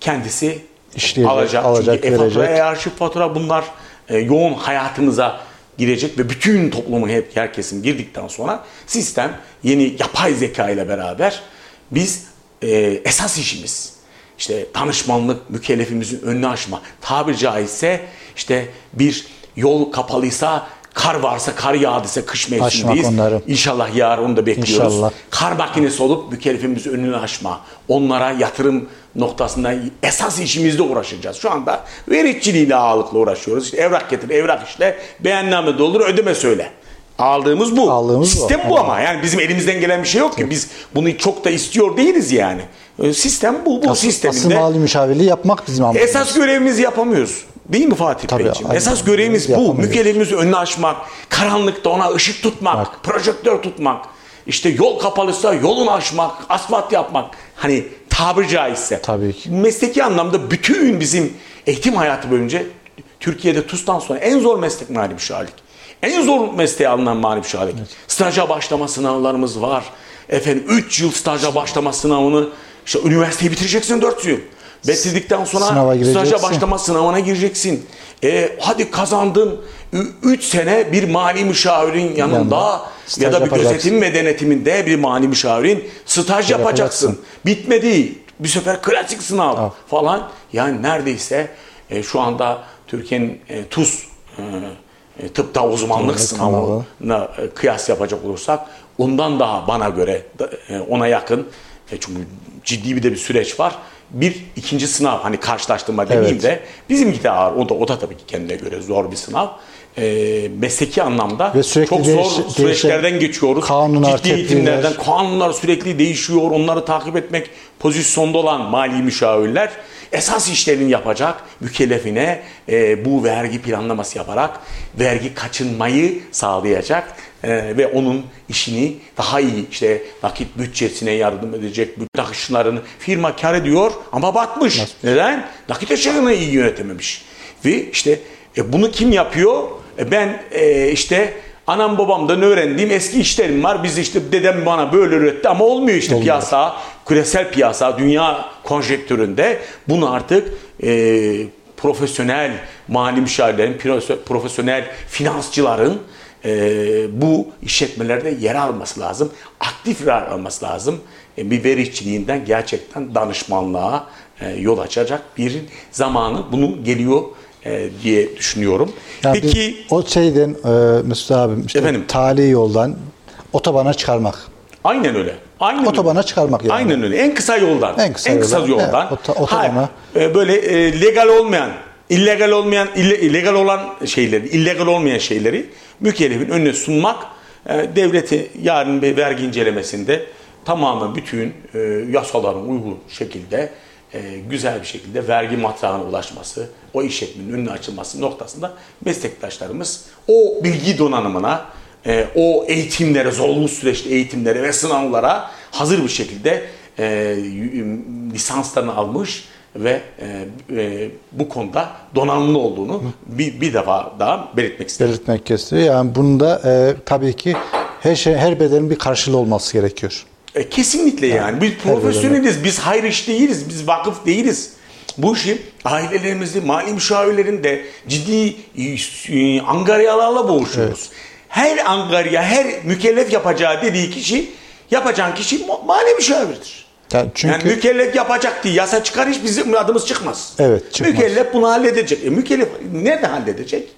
kendisi İşleyecek, alacak. alacak, Çünkü e-fatura, e-arşiv fatura bunlar e, yoğun hayatımıza girecek ve bütün toplumun hep herkesin girdikten sonra sistem yeni yapay zeka ile beraber biz e, esas işimiz işte danışmanlık mükellefimizin önünü açma tabiri caizse işte bir yol kapalıysa kar varsa kar yağdıysa kış mevsimindeyiz. İnşallah yarın onu da bekliyoruz. İnşallah. Kar makinesi olup mükellefimizin önünü açma. Onlara yatırım noktasında esas işimizde uğraşacağız. Şu anda vericiliğiyle ağırlıkla uğraşıyoruz. İşte evrak getir, evrak işle, beyanname doldur, ödeme söyle. Aldığımız bu. Aldığımız bu. Sistem bu ama. Yani bizim elimizden gelen bir şey yok ki. Biz bunu çok da istiyor değiliz yani. Ee, Sistem bu. Bu Asıl, asıl sisteminde mali müşavirliği yapmak bizim amacımız. esas görevimizi yapamıyoruz. Değil mi Fatih Tabii, Beyciğim? aynen. Esas görevimiz bu. Yapamıyoruz. Mükellefimizin önünü açmak, karanlıkta ona ışık tutmak, Bak. projektör tutmak. İşte yol kapalıysa yolunu açmak, asfalt yapmak. Hani tabiri caizse. Tabii ki. Mesleki anlamda bütün bizim eğitim hayatı boyunca Türkiye'de TUS'tan sonra en zor meslek mali müşavirlik. En zor mesleğe alınan mali müşavirlik. Staja başlama sınavlarımız var. Efendim 3 yıl staja başlama sınavını işte üniversiteyi bitireceksin 4 yıl. Bitirdikten sonra staja başlama sınavına gireceksin. E, hadi kazandın 3 sene bir mali müşavirin yanında Yanında staj ya da bir yapacaksın. gözetim ve denetiminde bir mali müşavirin staj yapacaksın. yapacaksın. Bitmedi. Bir sefer klasik sınav Tamam. falan. Yani neredeyse e, şu anda Türkiye'nin e, TUS e, e, tıpta uzmanlık Evet, sınavına e, kıyas yapacak olursak ondan daha bana göre e, ona yakın e, çünkü ciddi bir de bir süreç var. Bir ikinci sınav hani karşılaştırma demeyeyim Evet. de bizimki de ağır. O da, o da tabii ki kendine göre zor bir sınav. E, mesleki anlamda Ve sürekli çok zor süreçlerden geçiyoruz. kanunlar, Ciddi eğitimlerden tedbirler. kanunlar sürekli değişiyor. Onları takip etmek pozisyonda olan mali müşavirler esas işlerini yapacak mükellefine e, bu vergi planlaması yaparak vergi kaçınmayı sağlayacak e, ve onun işini daha iyi işte nakit bütçesine yardım edecek bütün akışlarını firma kar ediyor ama batmış. Neden? Nakit aşığını iyi yönetememiş. Ve işte e, bunu kim yapıyor? E, ben e, işte Anam babamdan öğrendiğim eski işlerim var. Biz işte dedem bana böyle öğretti ama olmuyor işte piyasa, küresel piyasa, dünya konjektüründe bunu artık e, profesyonel mali müşavirlerin, profe- profesyonel finansçıların e, bu işletmelerde yer alması lazım. Aktif yer alması lazım. E, bir veri işçiliğinden gerçekten danışmanlığa e, yol açacak bir zamanı bunu geliyor. e, diye düşünüyorum. Ya Peki o şeyden e, Mesut abim işte Efendim? tali yoldan otobana çıkarmak. aynen öyle. Aynen Otobana öyle. çıkarmak yani. Aynen öyle. En kısa yoldan. En kısa yoldan. yoldan. Evet, otobana. Hayır, e, böyle e, legal olmayan, illegal olmayan, ille- illegal olan şeyleri, illegal olmayan şeyleri mükellefin önüne sunmak e, devleti yarın bir vergi incelemesinde tamamen bütün e, yasaların uygun şekilde e, güzel bir şekilde vergi matrağına ulaşması, o işletmenin önüne açılması noktasında meslektaşlarımız o bilgi donanımına, e, o eğitimlere, zorunlu süreçte eğitimlere ve sınavlara hazır bir şekilde e, lisanslarını almış ve e, e, bu konuda donanımlı olduğunu bir, bir defa daha belirtmek isterim. Belirtmek gerekiyor. Yani bunda e, tabii ki her şey her bedelin bir karşılığı olması gerekiyor. E, kesinlikle yani. Biz profesyoneliz, biz hayır iş değiliz, biz vakıf değiliz. Bu işi ailelerimizi, mali müşavirlerin de ciddi e, angaryalarla boğuşuyoruz. Her angarya, her mükellef yapacağı dediği kişi, yapacağın kişi ma- mali müşavirdir. Yani çünkü Yani mükellef yapacak diye yasa çıkar hiç bizim adımız çıkmaz. Evet, çıkmaz. Mükellef bunu halledecek. E, mükellef nerede halledecek?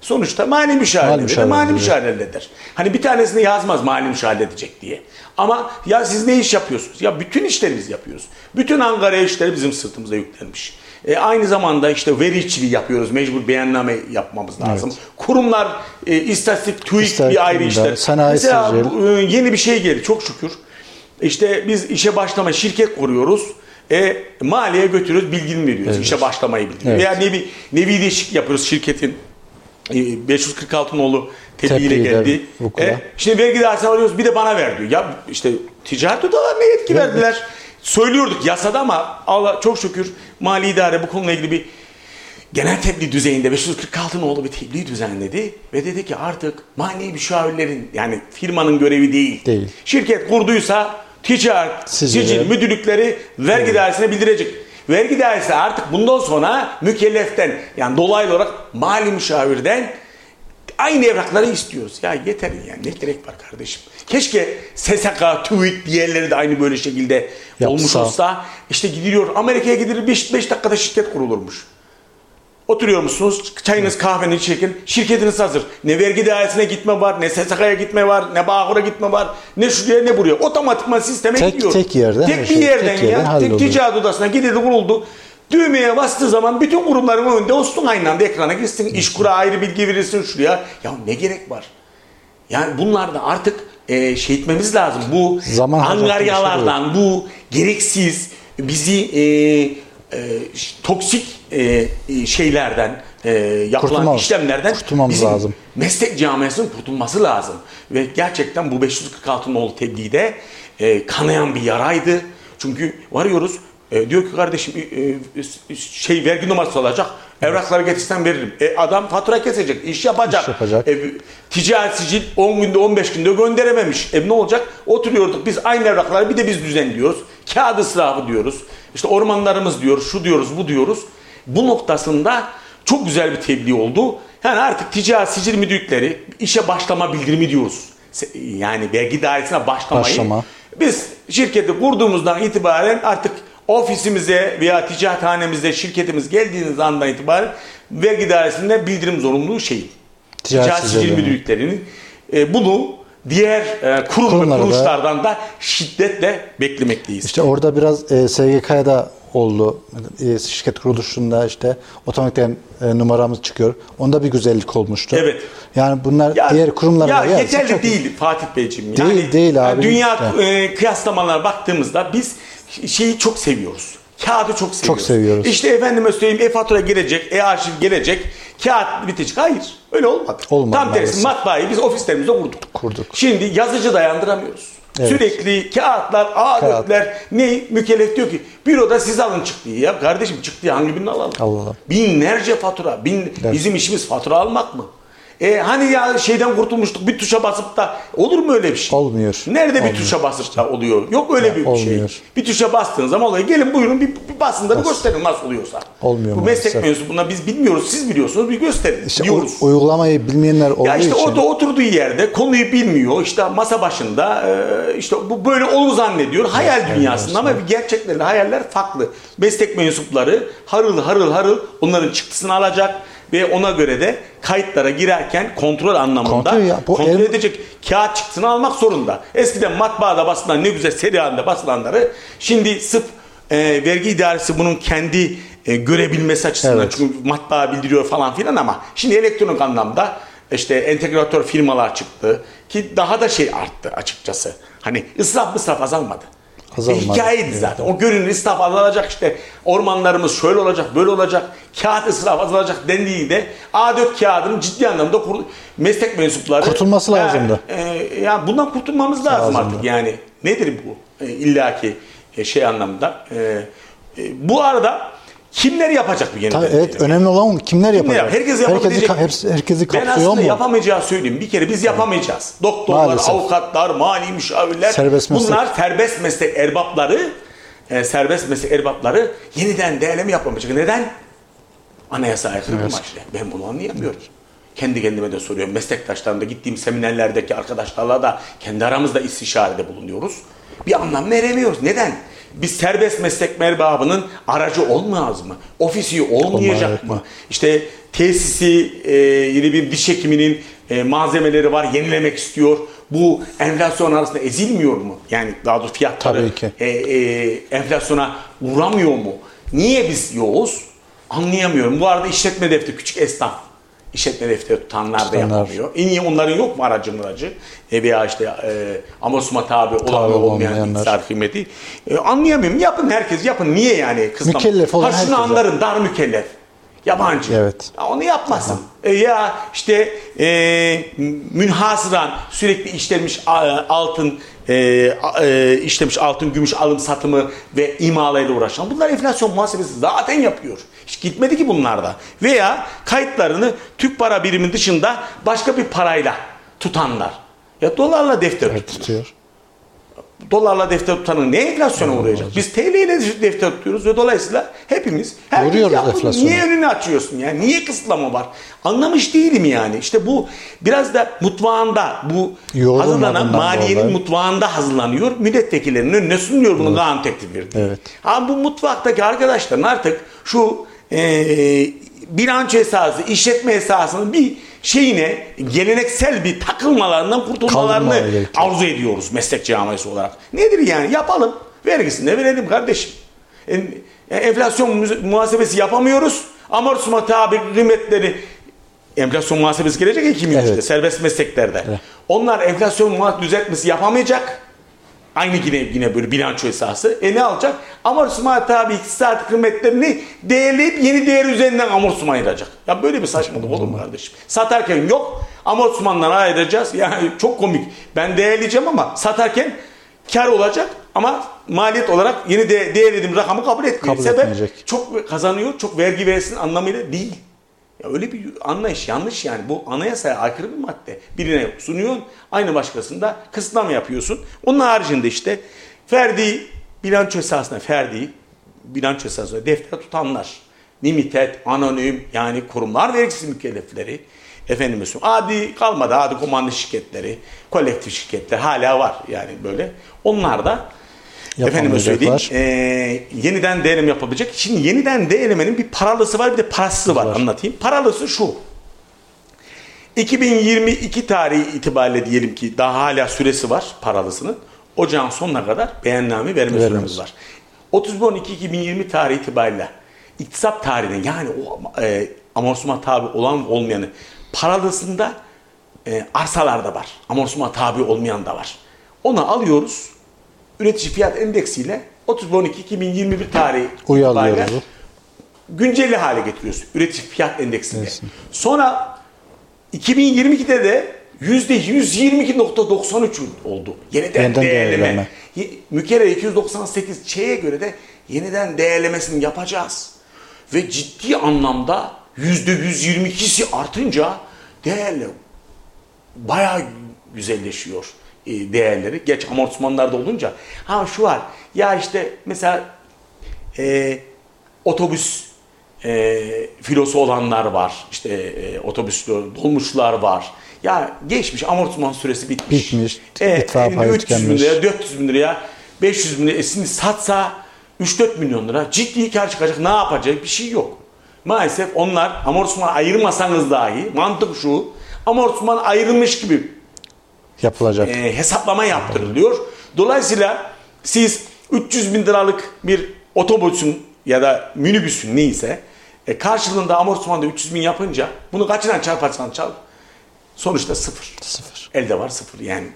Sonuçta mali müşavir Mali mali, halleder. Hani bir tanesini yazmaz mali müşavir halledecek diye. Ama ya siz ne iş yapıyorsunuz? Ya bütün işleri biz yapıyoruz. Bütün Ankara işleri bizim sırtımıza yüklenmiş. E, aynı zamanda işte veri içiliği yapıyoruz. Mecbur beyanname yapmamız lazım. Kurumlar, e, istatistik, TÜİK bir ayrı işler. sanayi Mesela bu, e, yeni bir şey geldi çok şükür. İşte biz işe başlama şirket kuruyoruz. E, maliye götürüyoruz, bilgini veriyoruz. İşe başlamayı bildiriyor. Evet. Veya nevi, nevi değişik yapıyoruz şirketin. E, 546 nolu tebliğiyle geldi. E, şimdi vergi dairesine arıyoruz bir de bana ver diyor. Ya işte ticaret odalarına yetki verdiler. Söylüyorduk yasada ama Allah çok şükür mali idare bu konuyla ilgili bir genel tebliğ düzeyinde 546 nolu bir tebliğ düzenledi ve dedi ki artık mali müşavirlerin yani firmanın görevi değil. Değil. Şirket kurduysa ticaret, sicil, müdürlükleri vergi dairesine bildirecek. Vergi dairesi artık bundan sonra mükelleften yani dolaylı olarak mali müşavirden aynı evrakları istiyoruz. Ya yeter yani ne gerek var kardeşim. Keşke SSK, TÜİK diğerleri de aynı böyle şekilde olmuş Yapsa. olsa. İşte gidiyor Amerika'ya gidilir 5 dakikada şirket kurulurmuş. Oturuyor musunuz? Çayınız kahvenizi çekin. Şirketiniz hazır. Ne vergi dairesine gitme var, ne SSK'ya gitme var, ne Bağkur'a gitme var, ne şuraya ne buraya. Otomatikman sisteme Tek- gidiyor. tek yerden her Tek şey, bir yerden tek yerden ya. Tek halloluyor. ticaret odasına gidildi kuruldu. Düğmeye bastığı zaman bütün kurumların önünde olsun aynı anda ekrana girsin. İşkura ayrı bilgi verilsin şuraya. Ya ne gerek var? Yani bunlarda artık e, şey etmemiz lazım. Bu Zaman harcattığı angaryalardan, bu gereksiz bizi e, e, toksik e, e, şeylerden e, yapılan Kurtulmamız- işlemlerden kurtulmamız bizim lazım. meslek camiasının kurtulması lazım. Ve gerçekten bu 546 nolu tebliğde e, kanayan bir yaraydı. Çünkü varıyoruz e, diyor ki kardeşim e, e, şey vergi numarası olacak. Evrakları getirsen veririm. E, adam fatura kesecek, iş yapacak. İş yapacak. E, ticaret sicil 10 günde 15 günde gönderememiş. E ne olacak? Oturuyorduk biz aynı evrakları bir de biz düzenliyoruz. Kağıt ısrafı diyoruz. İşte ormanlarımız diyoruz, şu diyoruz, bu diyoruz. Bu noktasında çok güzel bir tebliğ oldu. Yani artık ticaret sicil müdürlükleri işe başlama bildirimi diyoruz. Yani vergi dairesine başlamayı Başlama. biz şirketi kurduğumuzdan itibaren artık ofisimize veya ticarethanemizde şirketimiz geldiğiniz andan itibaren vergi dairesinde bildirim zorunluluğu şey. Ticaret Ticaret, sicil müdürlüklerinin e, bunu diğer e, kurum ve Kurumlara da- kuruluşlardan da şiddetle beklemekteyiz. İşte orada biraz e, SGK'ya da oldu. E, şirket kuruluşunda işte otomatikten e, numaramız çıkıyor. Onda bir güzellik olmuştu. Evet. Yani bunlar Ya- diğer kurumlara ya gelse yeterli çok- değil Fatih Beyciğim. Değil, değil yani abi. Dünya e, kıyaslamalarına baktığımızda biz şeyi çok seviyoruz. Kağıdı çok seviyoruz. seviyoruz. İşte efendime söyleyeyim e-fatura gelecek, e-arşiv gelecek, kağıt bitecek. Hayır öyle olmadı. Olmadı Tam tersi matbaayı biz ofislerimizde kurduk. Kurduk. Şimdi yazıcı dayandıramıyoruz. Evet. Sürekli kağıtlar, A4'ler ne mükellef diyor ki büroda siz alın çıktıyı ya kardeşim çıktıyı hangi birini alalım? Alalım. Binlerce fatura. Bin, bizim işimiz fatura almak mı? E hani ya şeyden kurtulmuştuk bir tuşa basıp da olur mu öyle bir şey? Olmuyor. Nerede bir Olmuyor. tuşa basıp da oluyor? Yok öyle bir şey. olmuyor. Bir tuşa bastığınız zaman oluyor. Gelin buyurun bir, bir basın da bir gösterin nasıl oluyorsa. Olmuyor Bu meslek maalesef. mensubuna biz bilmiyoruz. Siz biliyorsunuz bir gösterin İşte diyoruz. uygulamayı bilmeyenler olduğu Ya işte için orada oturduğu yerde konuyu bilmiyor. İşte masa başında e, işte bu böyle olur zannediyor. Hayal dünyasında ama bir gerçeklerle hayaller farklı. Meslek mensupları harıl harıl harıl onların çıktısını alacak ve ona göre de kayıtlara girerken kontrol anlamında Kontrol ya, bu kontrol el- edecek kağıt çıktısını almak zorunda. Eskiden matbaada basılan ne güzel seri halinde basılanları şimdi sırf e, vergi idaresi bunun kendi e, görebilmesi açısından Evet. çünkü matbaa bildiriyor falan filan ama şimdi elektronik anlamda işte entegratör firmalar çıktı ki daha da şey arttı açıkçası. Hani ısraf mısraf azalmadı. Azalmadı. E, hikayeydi zaten. O görünür israf azalacak işte ormanlarımız şöyle olacak böyle olacak kağıt israf azalacak dendiğinde A4 kağıdının ciddi anlamda kur- meslek mensupları Kurtulması lazımdı. E, e, ya bundan kurtulmamız lazım Lazımdı. artık yani. Nedir bu? E, illaki e, şey anlamda. E, e, bu arada kimler yapacak bu yeniden? Tabii, evet önemli olan kimler yapacak? yap- Herkes herkesi, yapabilecek. herkesi ben kapsıyor aslında mu? yapamayacağı söyleyeyim. Bir kere biz yapamayacağız. Doktorlar, Maalesef. avukatlar, mali müşavirler. Serbest meslek. bunlar serbest meslek erbapları e, serbest meslek erbapları yeniden değerleme yapamayacak. Neden? Anayasa aykırı bir maçlı. Ben bunu anlayamıyorum. Kendi kendime de soruyorum. Meslektaşlarımda gittiğim seminerlerdeki arkadaşlarla da kendi aramızda istişarede bulunuyoruz. Bir anlam veremiyoruz. Neden? Biz serbest meslek merbabının aracı olmaz mı? Ofisi olmayacak Olmayacak mı? mı? İşte tesisi e, yeni bir diş hekiminin e, malzemeleri var yenilemek istiyor. Bu enflasyon arasında ezilmiyor mu? Yani daha doğrusu fiyatları Tabii ki. e, e, enflasyona uğramıyor mu? Niye biz yoğuz? Anlayamıyorum. Bu arada işletme defteri, küçük esnaf işletme defteri tutanlar da Tutanlar. yapamıyor. En iyi onların yok mu aracı mıracı? E veya işte e, amosuma tabi olan ve olmayan olmayanlar. kıymeti. E, anlayamıyorum. Yapın herkes yapın. Niye yani? Kısıtlama? Mükellef olan Ha şunu anlarım. Dar mükellef. Yabancı. Evet. Ya onu yapmasın. E, ya işte e, münhasıran sürekli işlenmiş altın e, e, işlemiş altın gümüş alım satımı ve imalayla uğraşan bunlar enflasyon muhasebesi zaten yapıyor. Hiç gitmedi ki bunlarda. Veya kayıtlarını Türk para birimi dışında başka bir parayla tutanlar. Ya dolarla defter Evet, tutuyor. tutuyor. Dolarla defter tutanın ne enflasyona uğrayacak? Biz TL ile defter tutuyoruz ve dolayısıyla hepimiz herkes enflasyona. Niye önünü açıyorsun yani? Niye kısıtlama var? Anlamış değilim yani. İşte bu biraz da mutfağında bu hazırlanan Yoğrulmadığından maliyenin dolayı. mutfağında hazırlanıyor. Milletvekillerinin önüne sunuluyor bunun kanun teklifi verdi. Evet. Ama bu mutfaktaki arkadaşların artık şu e, bilanço esası, işletme esasının bir şeyine geleneksel bir takılmalarından kurtulmalarını arzu ediyoruz meslek camiası olarak. Nedir yani? Yapalım. Vergisini de verelim kardeşim. En- Enflasyon mu- muhasebesi yapamıyoruz. Amortisma tabi kıymetleri enflasyon muhasebesi gelecek 2003'te Evet. serbest mesleklerde. Onlar enflasyon muhasebesi düzeltmesi yapamayacak. Aynı yine yine böyle bilanço esası. E ne alacak? Amortisma tabi iktisat kıymetlerini değerleyip yeni değer üzerinden amortisman ayıracak. Ya böyle bir saçmalık olur mu kardeşim? Satarken yok. Amortismandan ayıracağız. Yani çok komik. Ben değerleyeceğim ama satarken kar olacak ama maliyet olarak yeni de değerlediğim rakamı kabul etmiyor. Kabul Sebep etmeyecek. çok kazanıyor, çok vergi versin anlamıyla değil. Ya öyle bir anlayış yanlış yani. Bu anayasaya aykırı bir madde. Birine sunuyorsun, aynı başkasında kısıtlama yapıyorsun. Onun haricinde işte ferdi bilanço esasında ferdi bilanço esasında defter tutanlar, limited, anonim yani kurumlar vergisi mükellefleri, efendim adi kalmadı adi komando şirketleri, kolektif şirketler hala var yani böyle. Onlar da Efendime söyleyeyim e, yeniden değerleme yapabilecek. Şimdi yeniden değerlemenin bir paralısı var bir de parasızı var, Var. anlatayım. Paralısı şu. 2022 tarihi itibariyle diyelim ki daha hala süresi var paralısının. Ocağın sonuna kadar beyanname verme Vermemiz. süremiz var. 31-12-2020 tarihi itibariyle iktisap tarihinin yani o e, amortisma tabi olan olmayanı paralısında e, arsalar da var. Amortisma tabi olmayan da var. Onu alıyoruz. Üretici fiyat endeksiyle 31-12-2021 tarihi Uyarlıyoruz itibariyle bu. güncelli hale getiriyoruz. Üretici fiyat endeksini. Sonra 2022'de de %122.93 oldu. Yeniden, Yeniden değerleme. değerleme. Ye- Mükerre 298 Ç'ye göre de yeniden değerlemesini yapacağız. Ve ciddi anlamda %122'si artınca değerli bayağı güzelleşiyor değerleri. Geç amortismanlarda olunca. Ha şu var. Ya işte mesela e, otobüs e, filosu olanlar var. İşte e, otobüs dolmuşlar var. Ya geçmiş amortisman süresi bitmiş. Bitmiş, E, itfaiye elinde payı 300 bin liraya, 400 bin liraya, 500 bin liraya. E, şimdi satsa 3-4 milyon lira ciddi kar çıkacak. Ne yapacak? Bir şey yok. Maalesef onlar amortisman ayırmasanız dahi mantık şu. Amortisman ayrılmış gibi Yapılacak. e, hesaplama yaptırılıyor. Dolayısıyla siz 300 bin liralık bir otobüsün ya da minibüsün neyse e, karşılığında amortismanda 300 bin yapınca bunu kaçından çarparsan çarp sonuçta sıfır. Sıfır. Elde var sıfır yani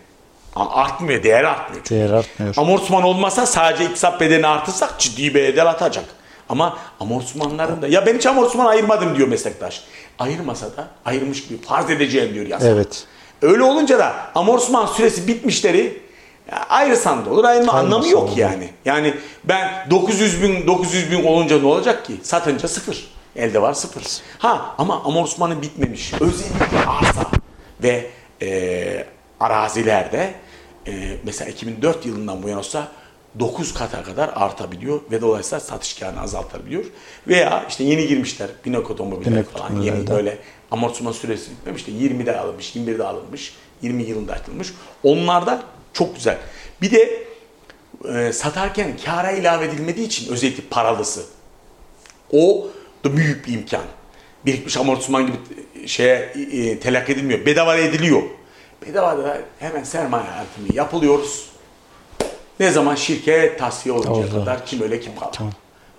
artmıyor, değeri artmıyor. çünkü. Değer artmıyor. Amortisman olmasa sadece iktisat bedelini artırsak ciddi bir bedel atacak. Ama amortismanların da ya ben hiç amortisman ayırmadım diyor meslektaş. Ayırmasa da ayırmış gibi farz edeceğim diyor yasa. Evet. Öyle olunca da amortisman süresi bitmişleri ayırsan da olur Ayırmasan anlamı yok olur. yani. Yani ben 900 bin 900 bin olunca ne olacak ki? Satınca sıfır. Elde var sıfır. Ha ama amortismanı bitmemiş. Özellikle arsa ve e, arazilerde e, mesela 2004 yılından bu yana olsa 9 kata kadar artabiliyor ve dolayısıyla satış karını azaltabiliyor. Veya işte yeni girmişler binek otomobiller falan yeni böyle amortisman süresi bitmemiş de 20'de alınmış, 21'de alınmış, 20 yılında açılmış. Onlarda çok güzel. Bir de e, satarken kâra ilave edilmediği için özellikle paralısı. O da büyük bir imkan. Birikmiş amortisman gibi şeye e, telak edilmiyor. Bedava ediliyor. Bedava da hemen sermaye artımı yapılıyoruz. Ne zaman şirket tasfiye oluncaya Oldu. kadar kim öyle kim kalır.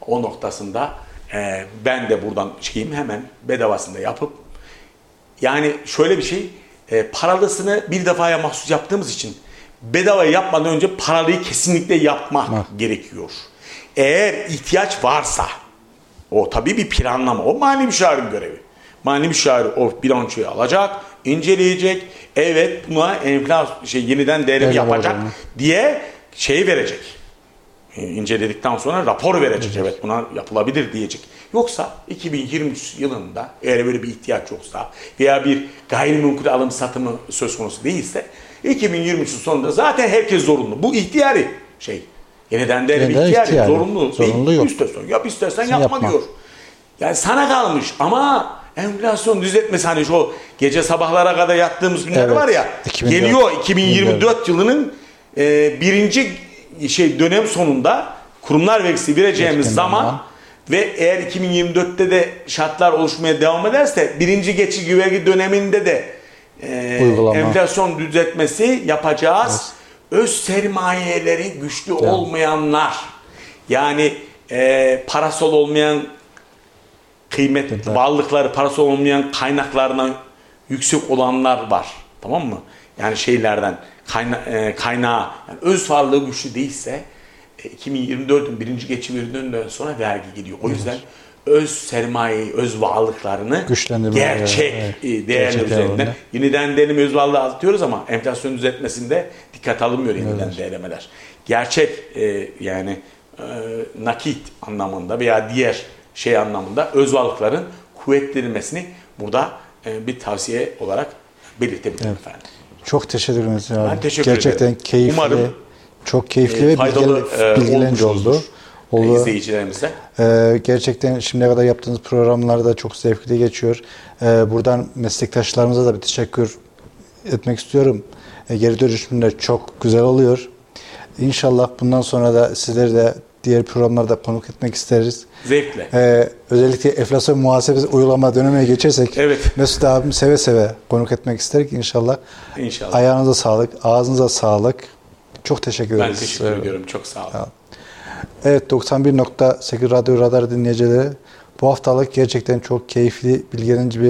O noktasında e, ben de buradan çıkayım hemen bedavasında yapıp yani şöyle bir şey e, paralısını bir defaya mahsus yaptığımız için bedava yapmadan önce paralıyı kesinlikle yapmak gerekiyor. Eğer ihtiyaç varsa o tabii bir planlama. O mali müşavirin görevi. Mali müşavir o bilançoyu alacak, inceleyecek. Evet buna enflasyon şey yeniden Değerleme yapacak diye şey verecek. E, inceledikten sonra rapor verecek. Evet buna yapılabilir diyecek. Yoksa 2023 yılında eğer böyle bir ihtiyaç yoksa veya bir gayrimenkul alım satımı söz konusu değilse 2023 sonunda zaten herkes zorunlu. Bu ihtiyari şey. Yeniden değerli bir ihtiyari. ihtiyari. Zorunlu. Zorunlu yok. İstersen yap istersen Sen yapma, yapma. diyor. Yani sana kalmış ama enflasyon düzeltmesi hani şu gece sabahlara kadar yattığımız günler Evet. var ya 2004. geliyor 2024 yılının e, birinci şey dönem sonunda kurumlar vergisi vereceğimiz zaman ama. ve eğer 2024'te de şartlar oluşmaya devam ederse birinci geçici vergi döneminde de e, Uygulama. enflasyon düzeltmesi yapacağız. Öz sermayeleri güçlü olmayanlar yani e, parasal olmayan kıymet varlıkları parası olmayan kaynaklarına yüksek olanlar var. Tamam mı? Yani şeylerden kayna, e, kaynağı yani öz varlığı güçlü değilse e, 2024'ün birinci geçim dönemden sonra vergi geliyor. O yüzden öz sermayeyi, öz varlıklarını gerçek evet, e, değerler üzerinden yeniden değerleme öz varlığı azaltıyoruz ama enflasyon düzeltmesinde dikkat alınmıyor yeniden değerlemeler. Gerçek e, yani e, nakit anlamında veya diğer şey anlamında öz varlıkların kuvvetlenmesini burada e, bir tavsiye olarak belirtebilirim efendim. Çok teşekkür ederiz abi. Ben teşekkür Gerçekten ederim. keyifli, Umarım, çok keyifli E, ve faydalı bilgili- e, oldu. e, oldu. izleyicilerimize. Ee, gerçekten şimdiye kadar yaptığınız programlar da çok zevkli geçiyor. Ee, buradan meslektaşlarımıza da bir teşekkür etmek istiyorum. Ee, geri dönüşümler çok güzel oluyor. İnşallah bundan sonra da sizleri de diğer programlarda konuk etmek isteriz. Zevkle. Ee, özellikle enflasyon muhasebesi uygulama dönemine geçersek Evet. Mesut abim seve seve konuk etmek isterik inşallah. İnşallah. Ayağınıza sağlık, ağzınıza sağlık. Çok teşekkür Ben ederiz. teşekkür ediyorum. Çok sağ olun. Evet 91.8 Radyo Radar dinleyicileri bu haftalık gerçekten çok keyifli, bilgilendirici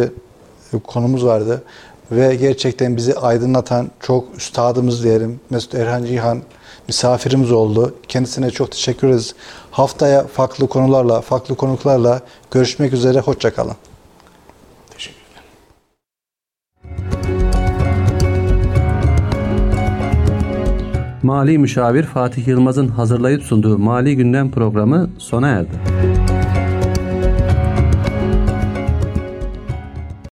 bir konumuz vardı. Ve gerçekten bizi aydınlatan çok üstadımız diyelim Mesut Erhan Cihan misafirimiz oldu. Kendisine çok teşekkür ederiz. Haftaya farklı konularla, farklı konuklarla görüşmek üzere. Hoşçakalın. Mali Müşavir Fatih Yılmaz'ın hazırlayıp sunduğu Mali Gündem programı sona erdi.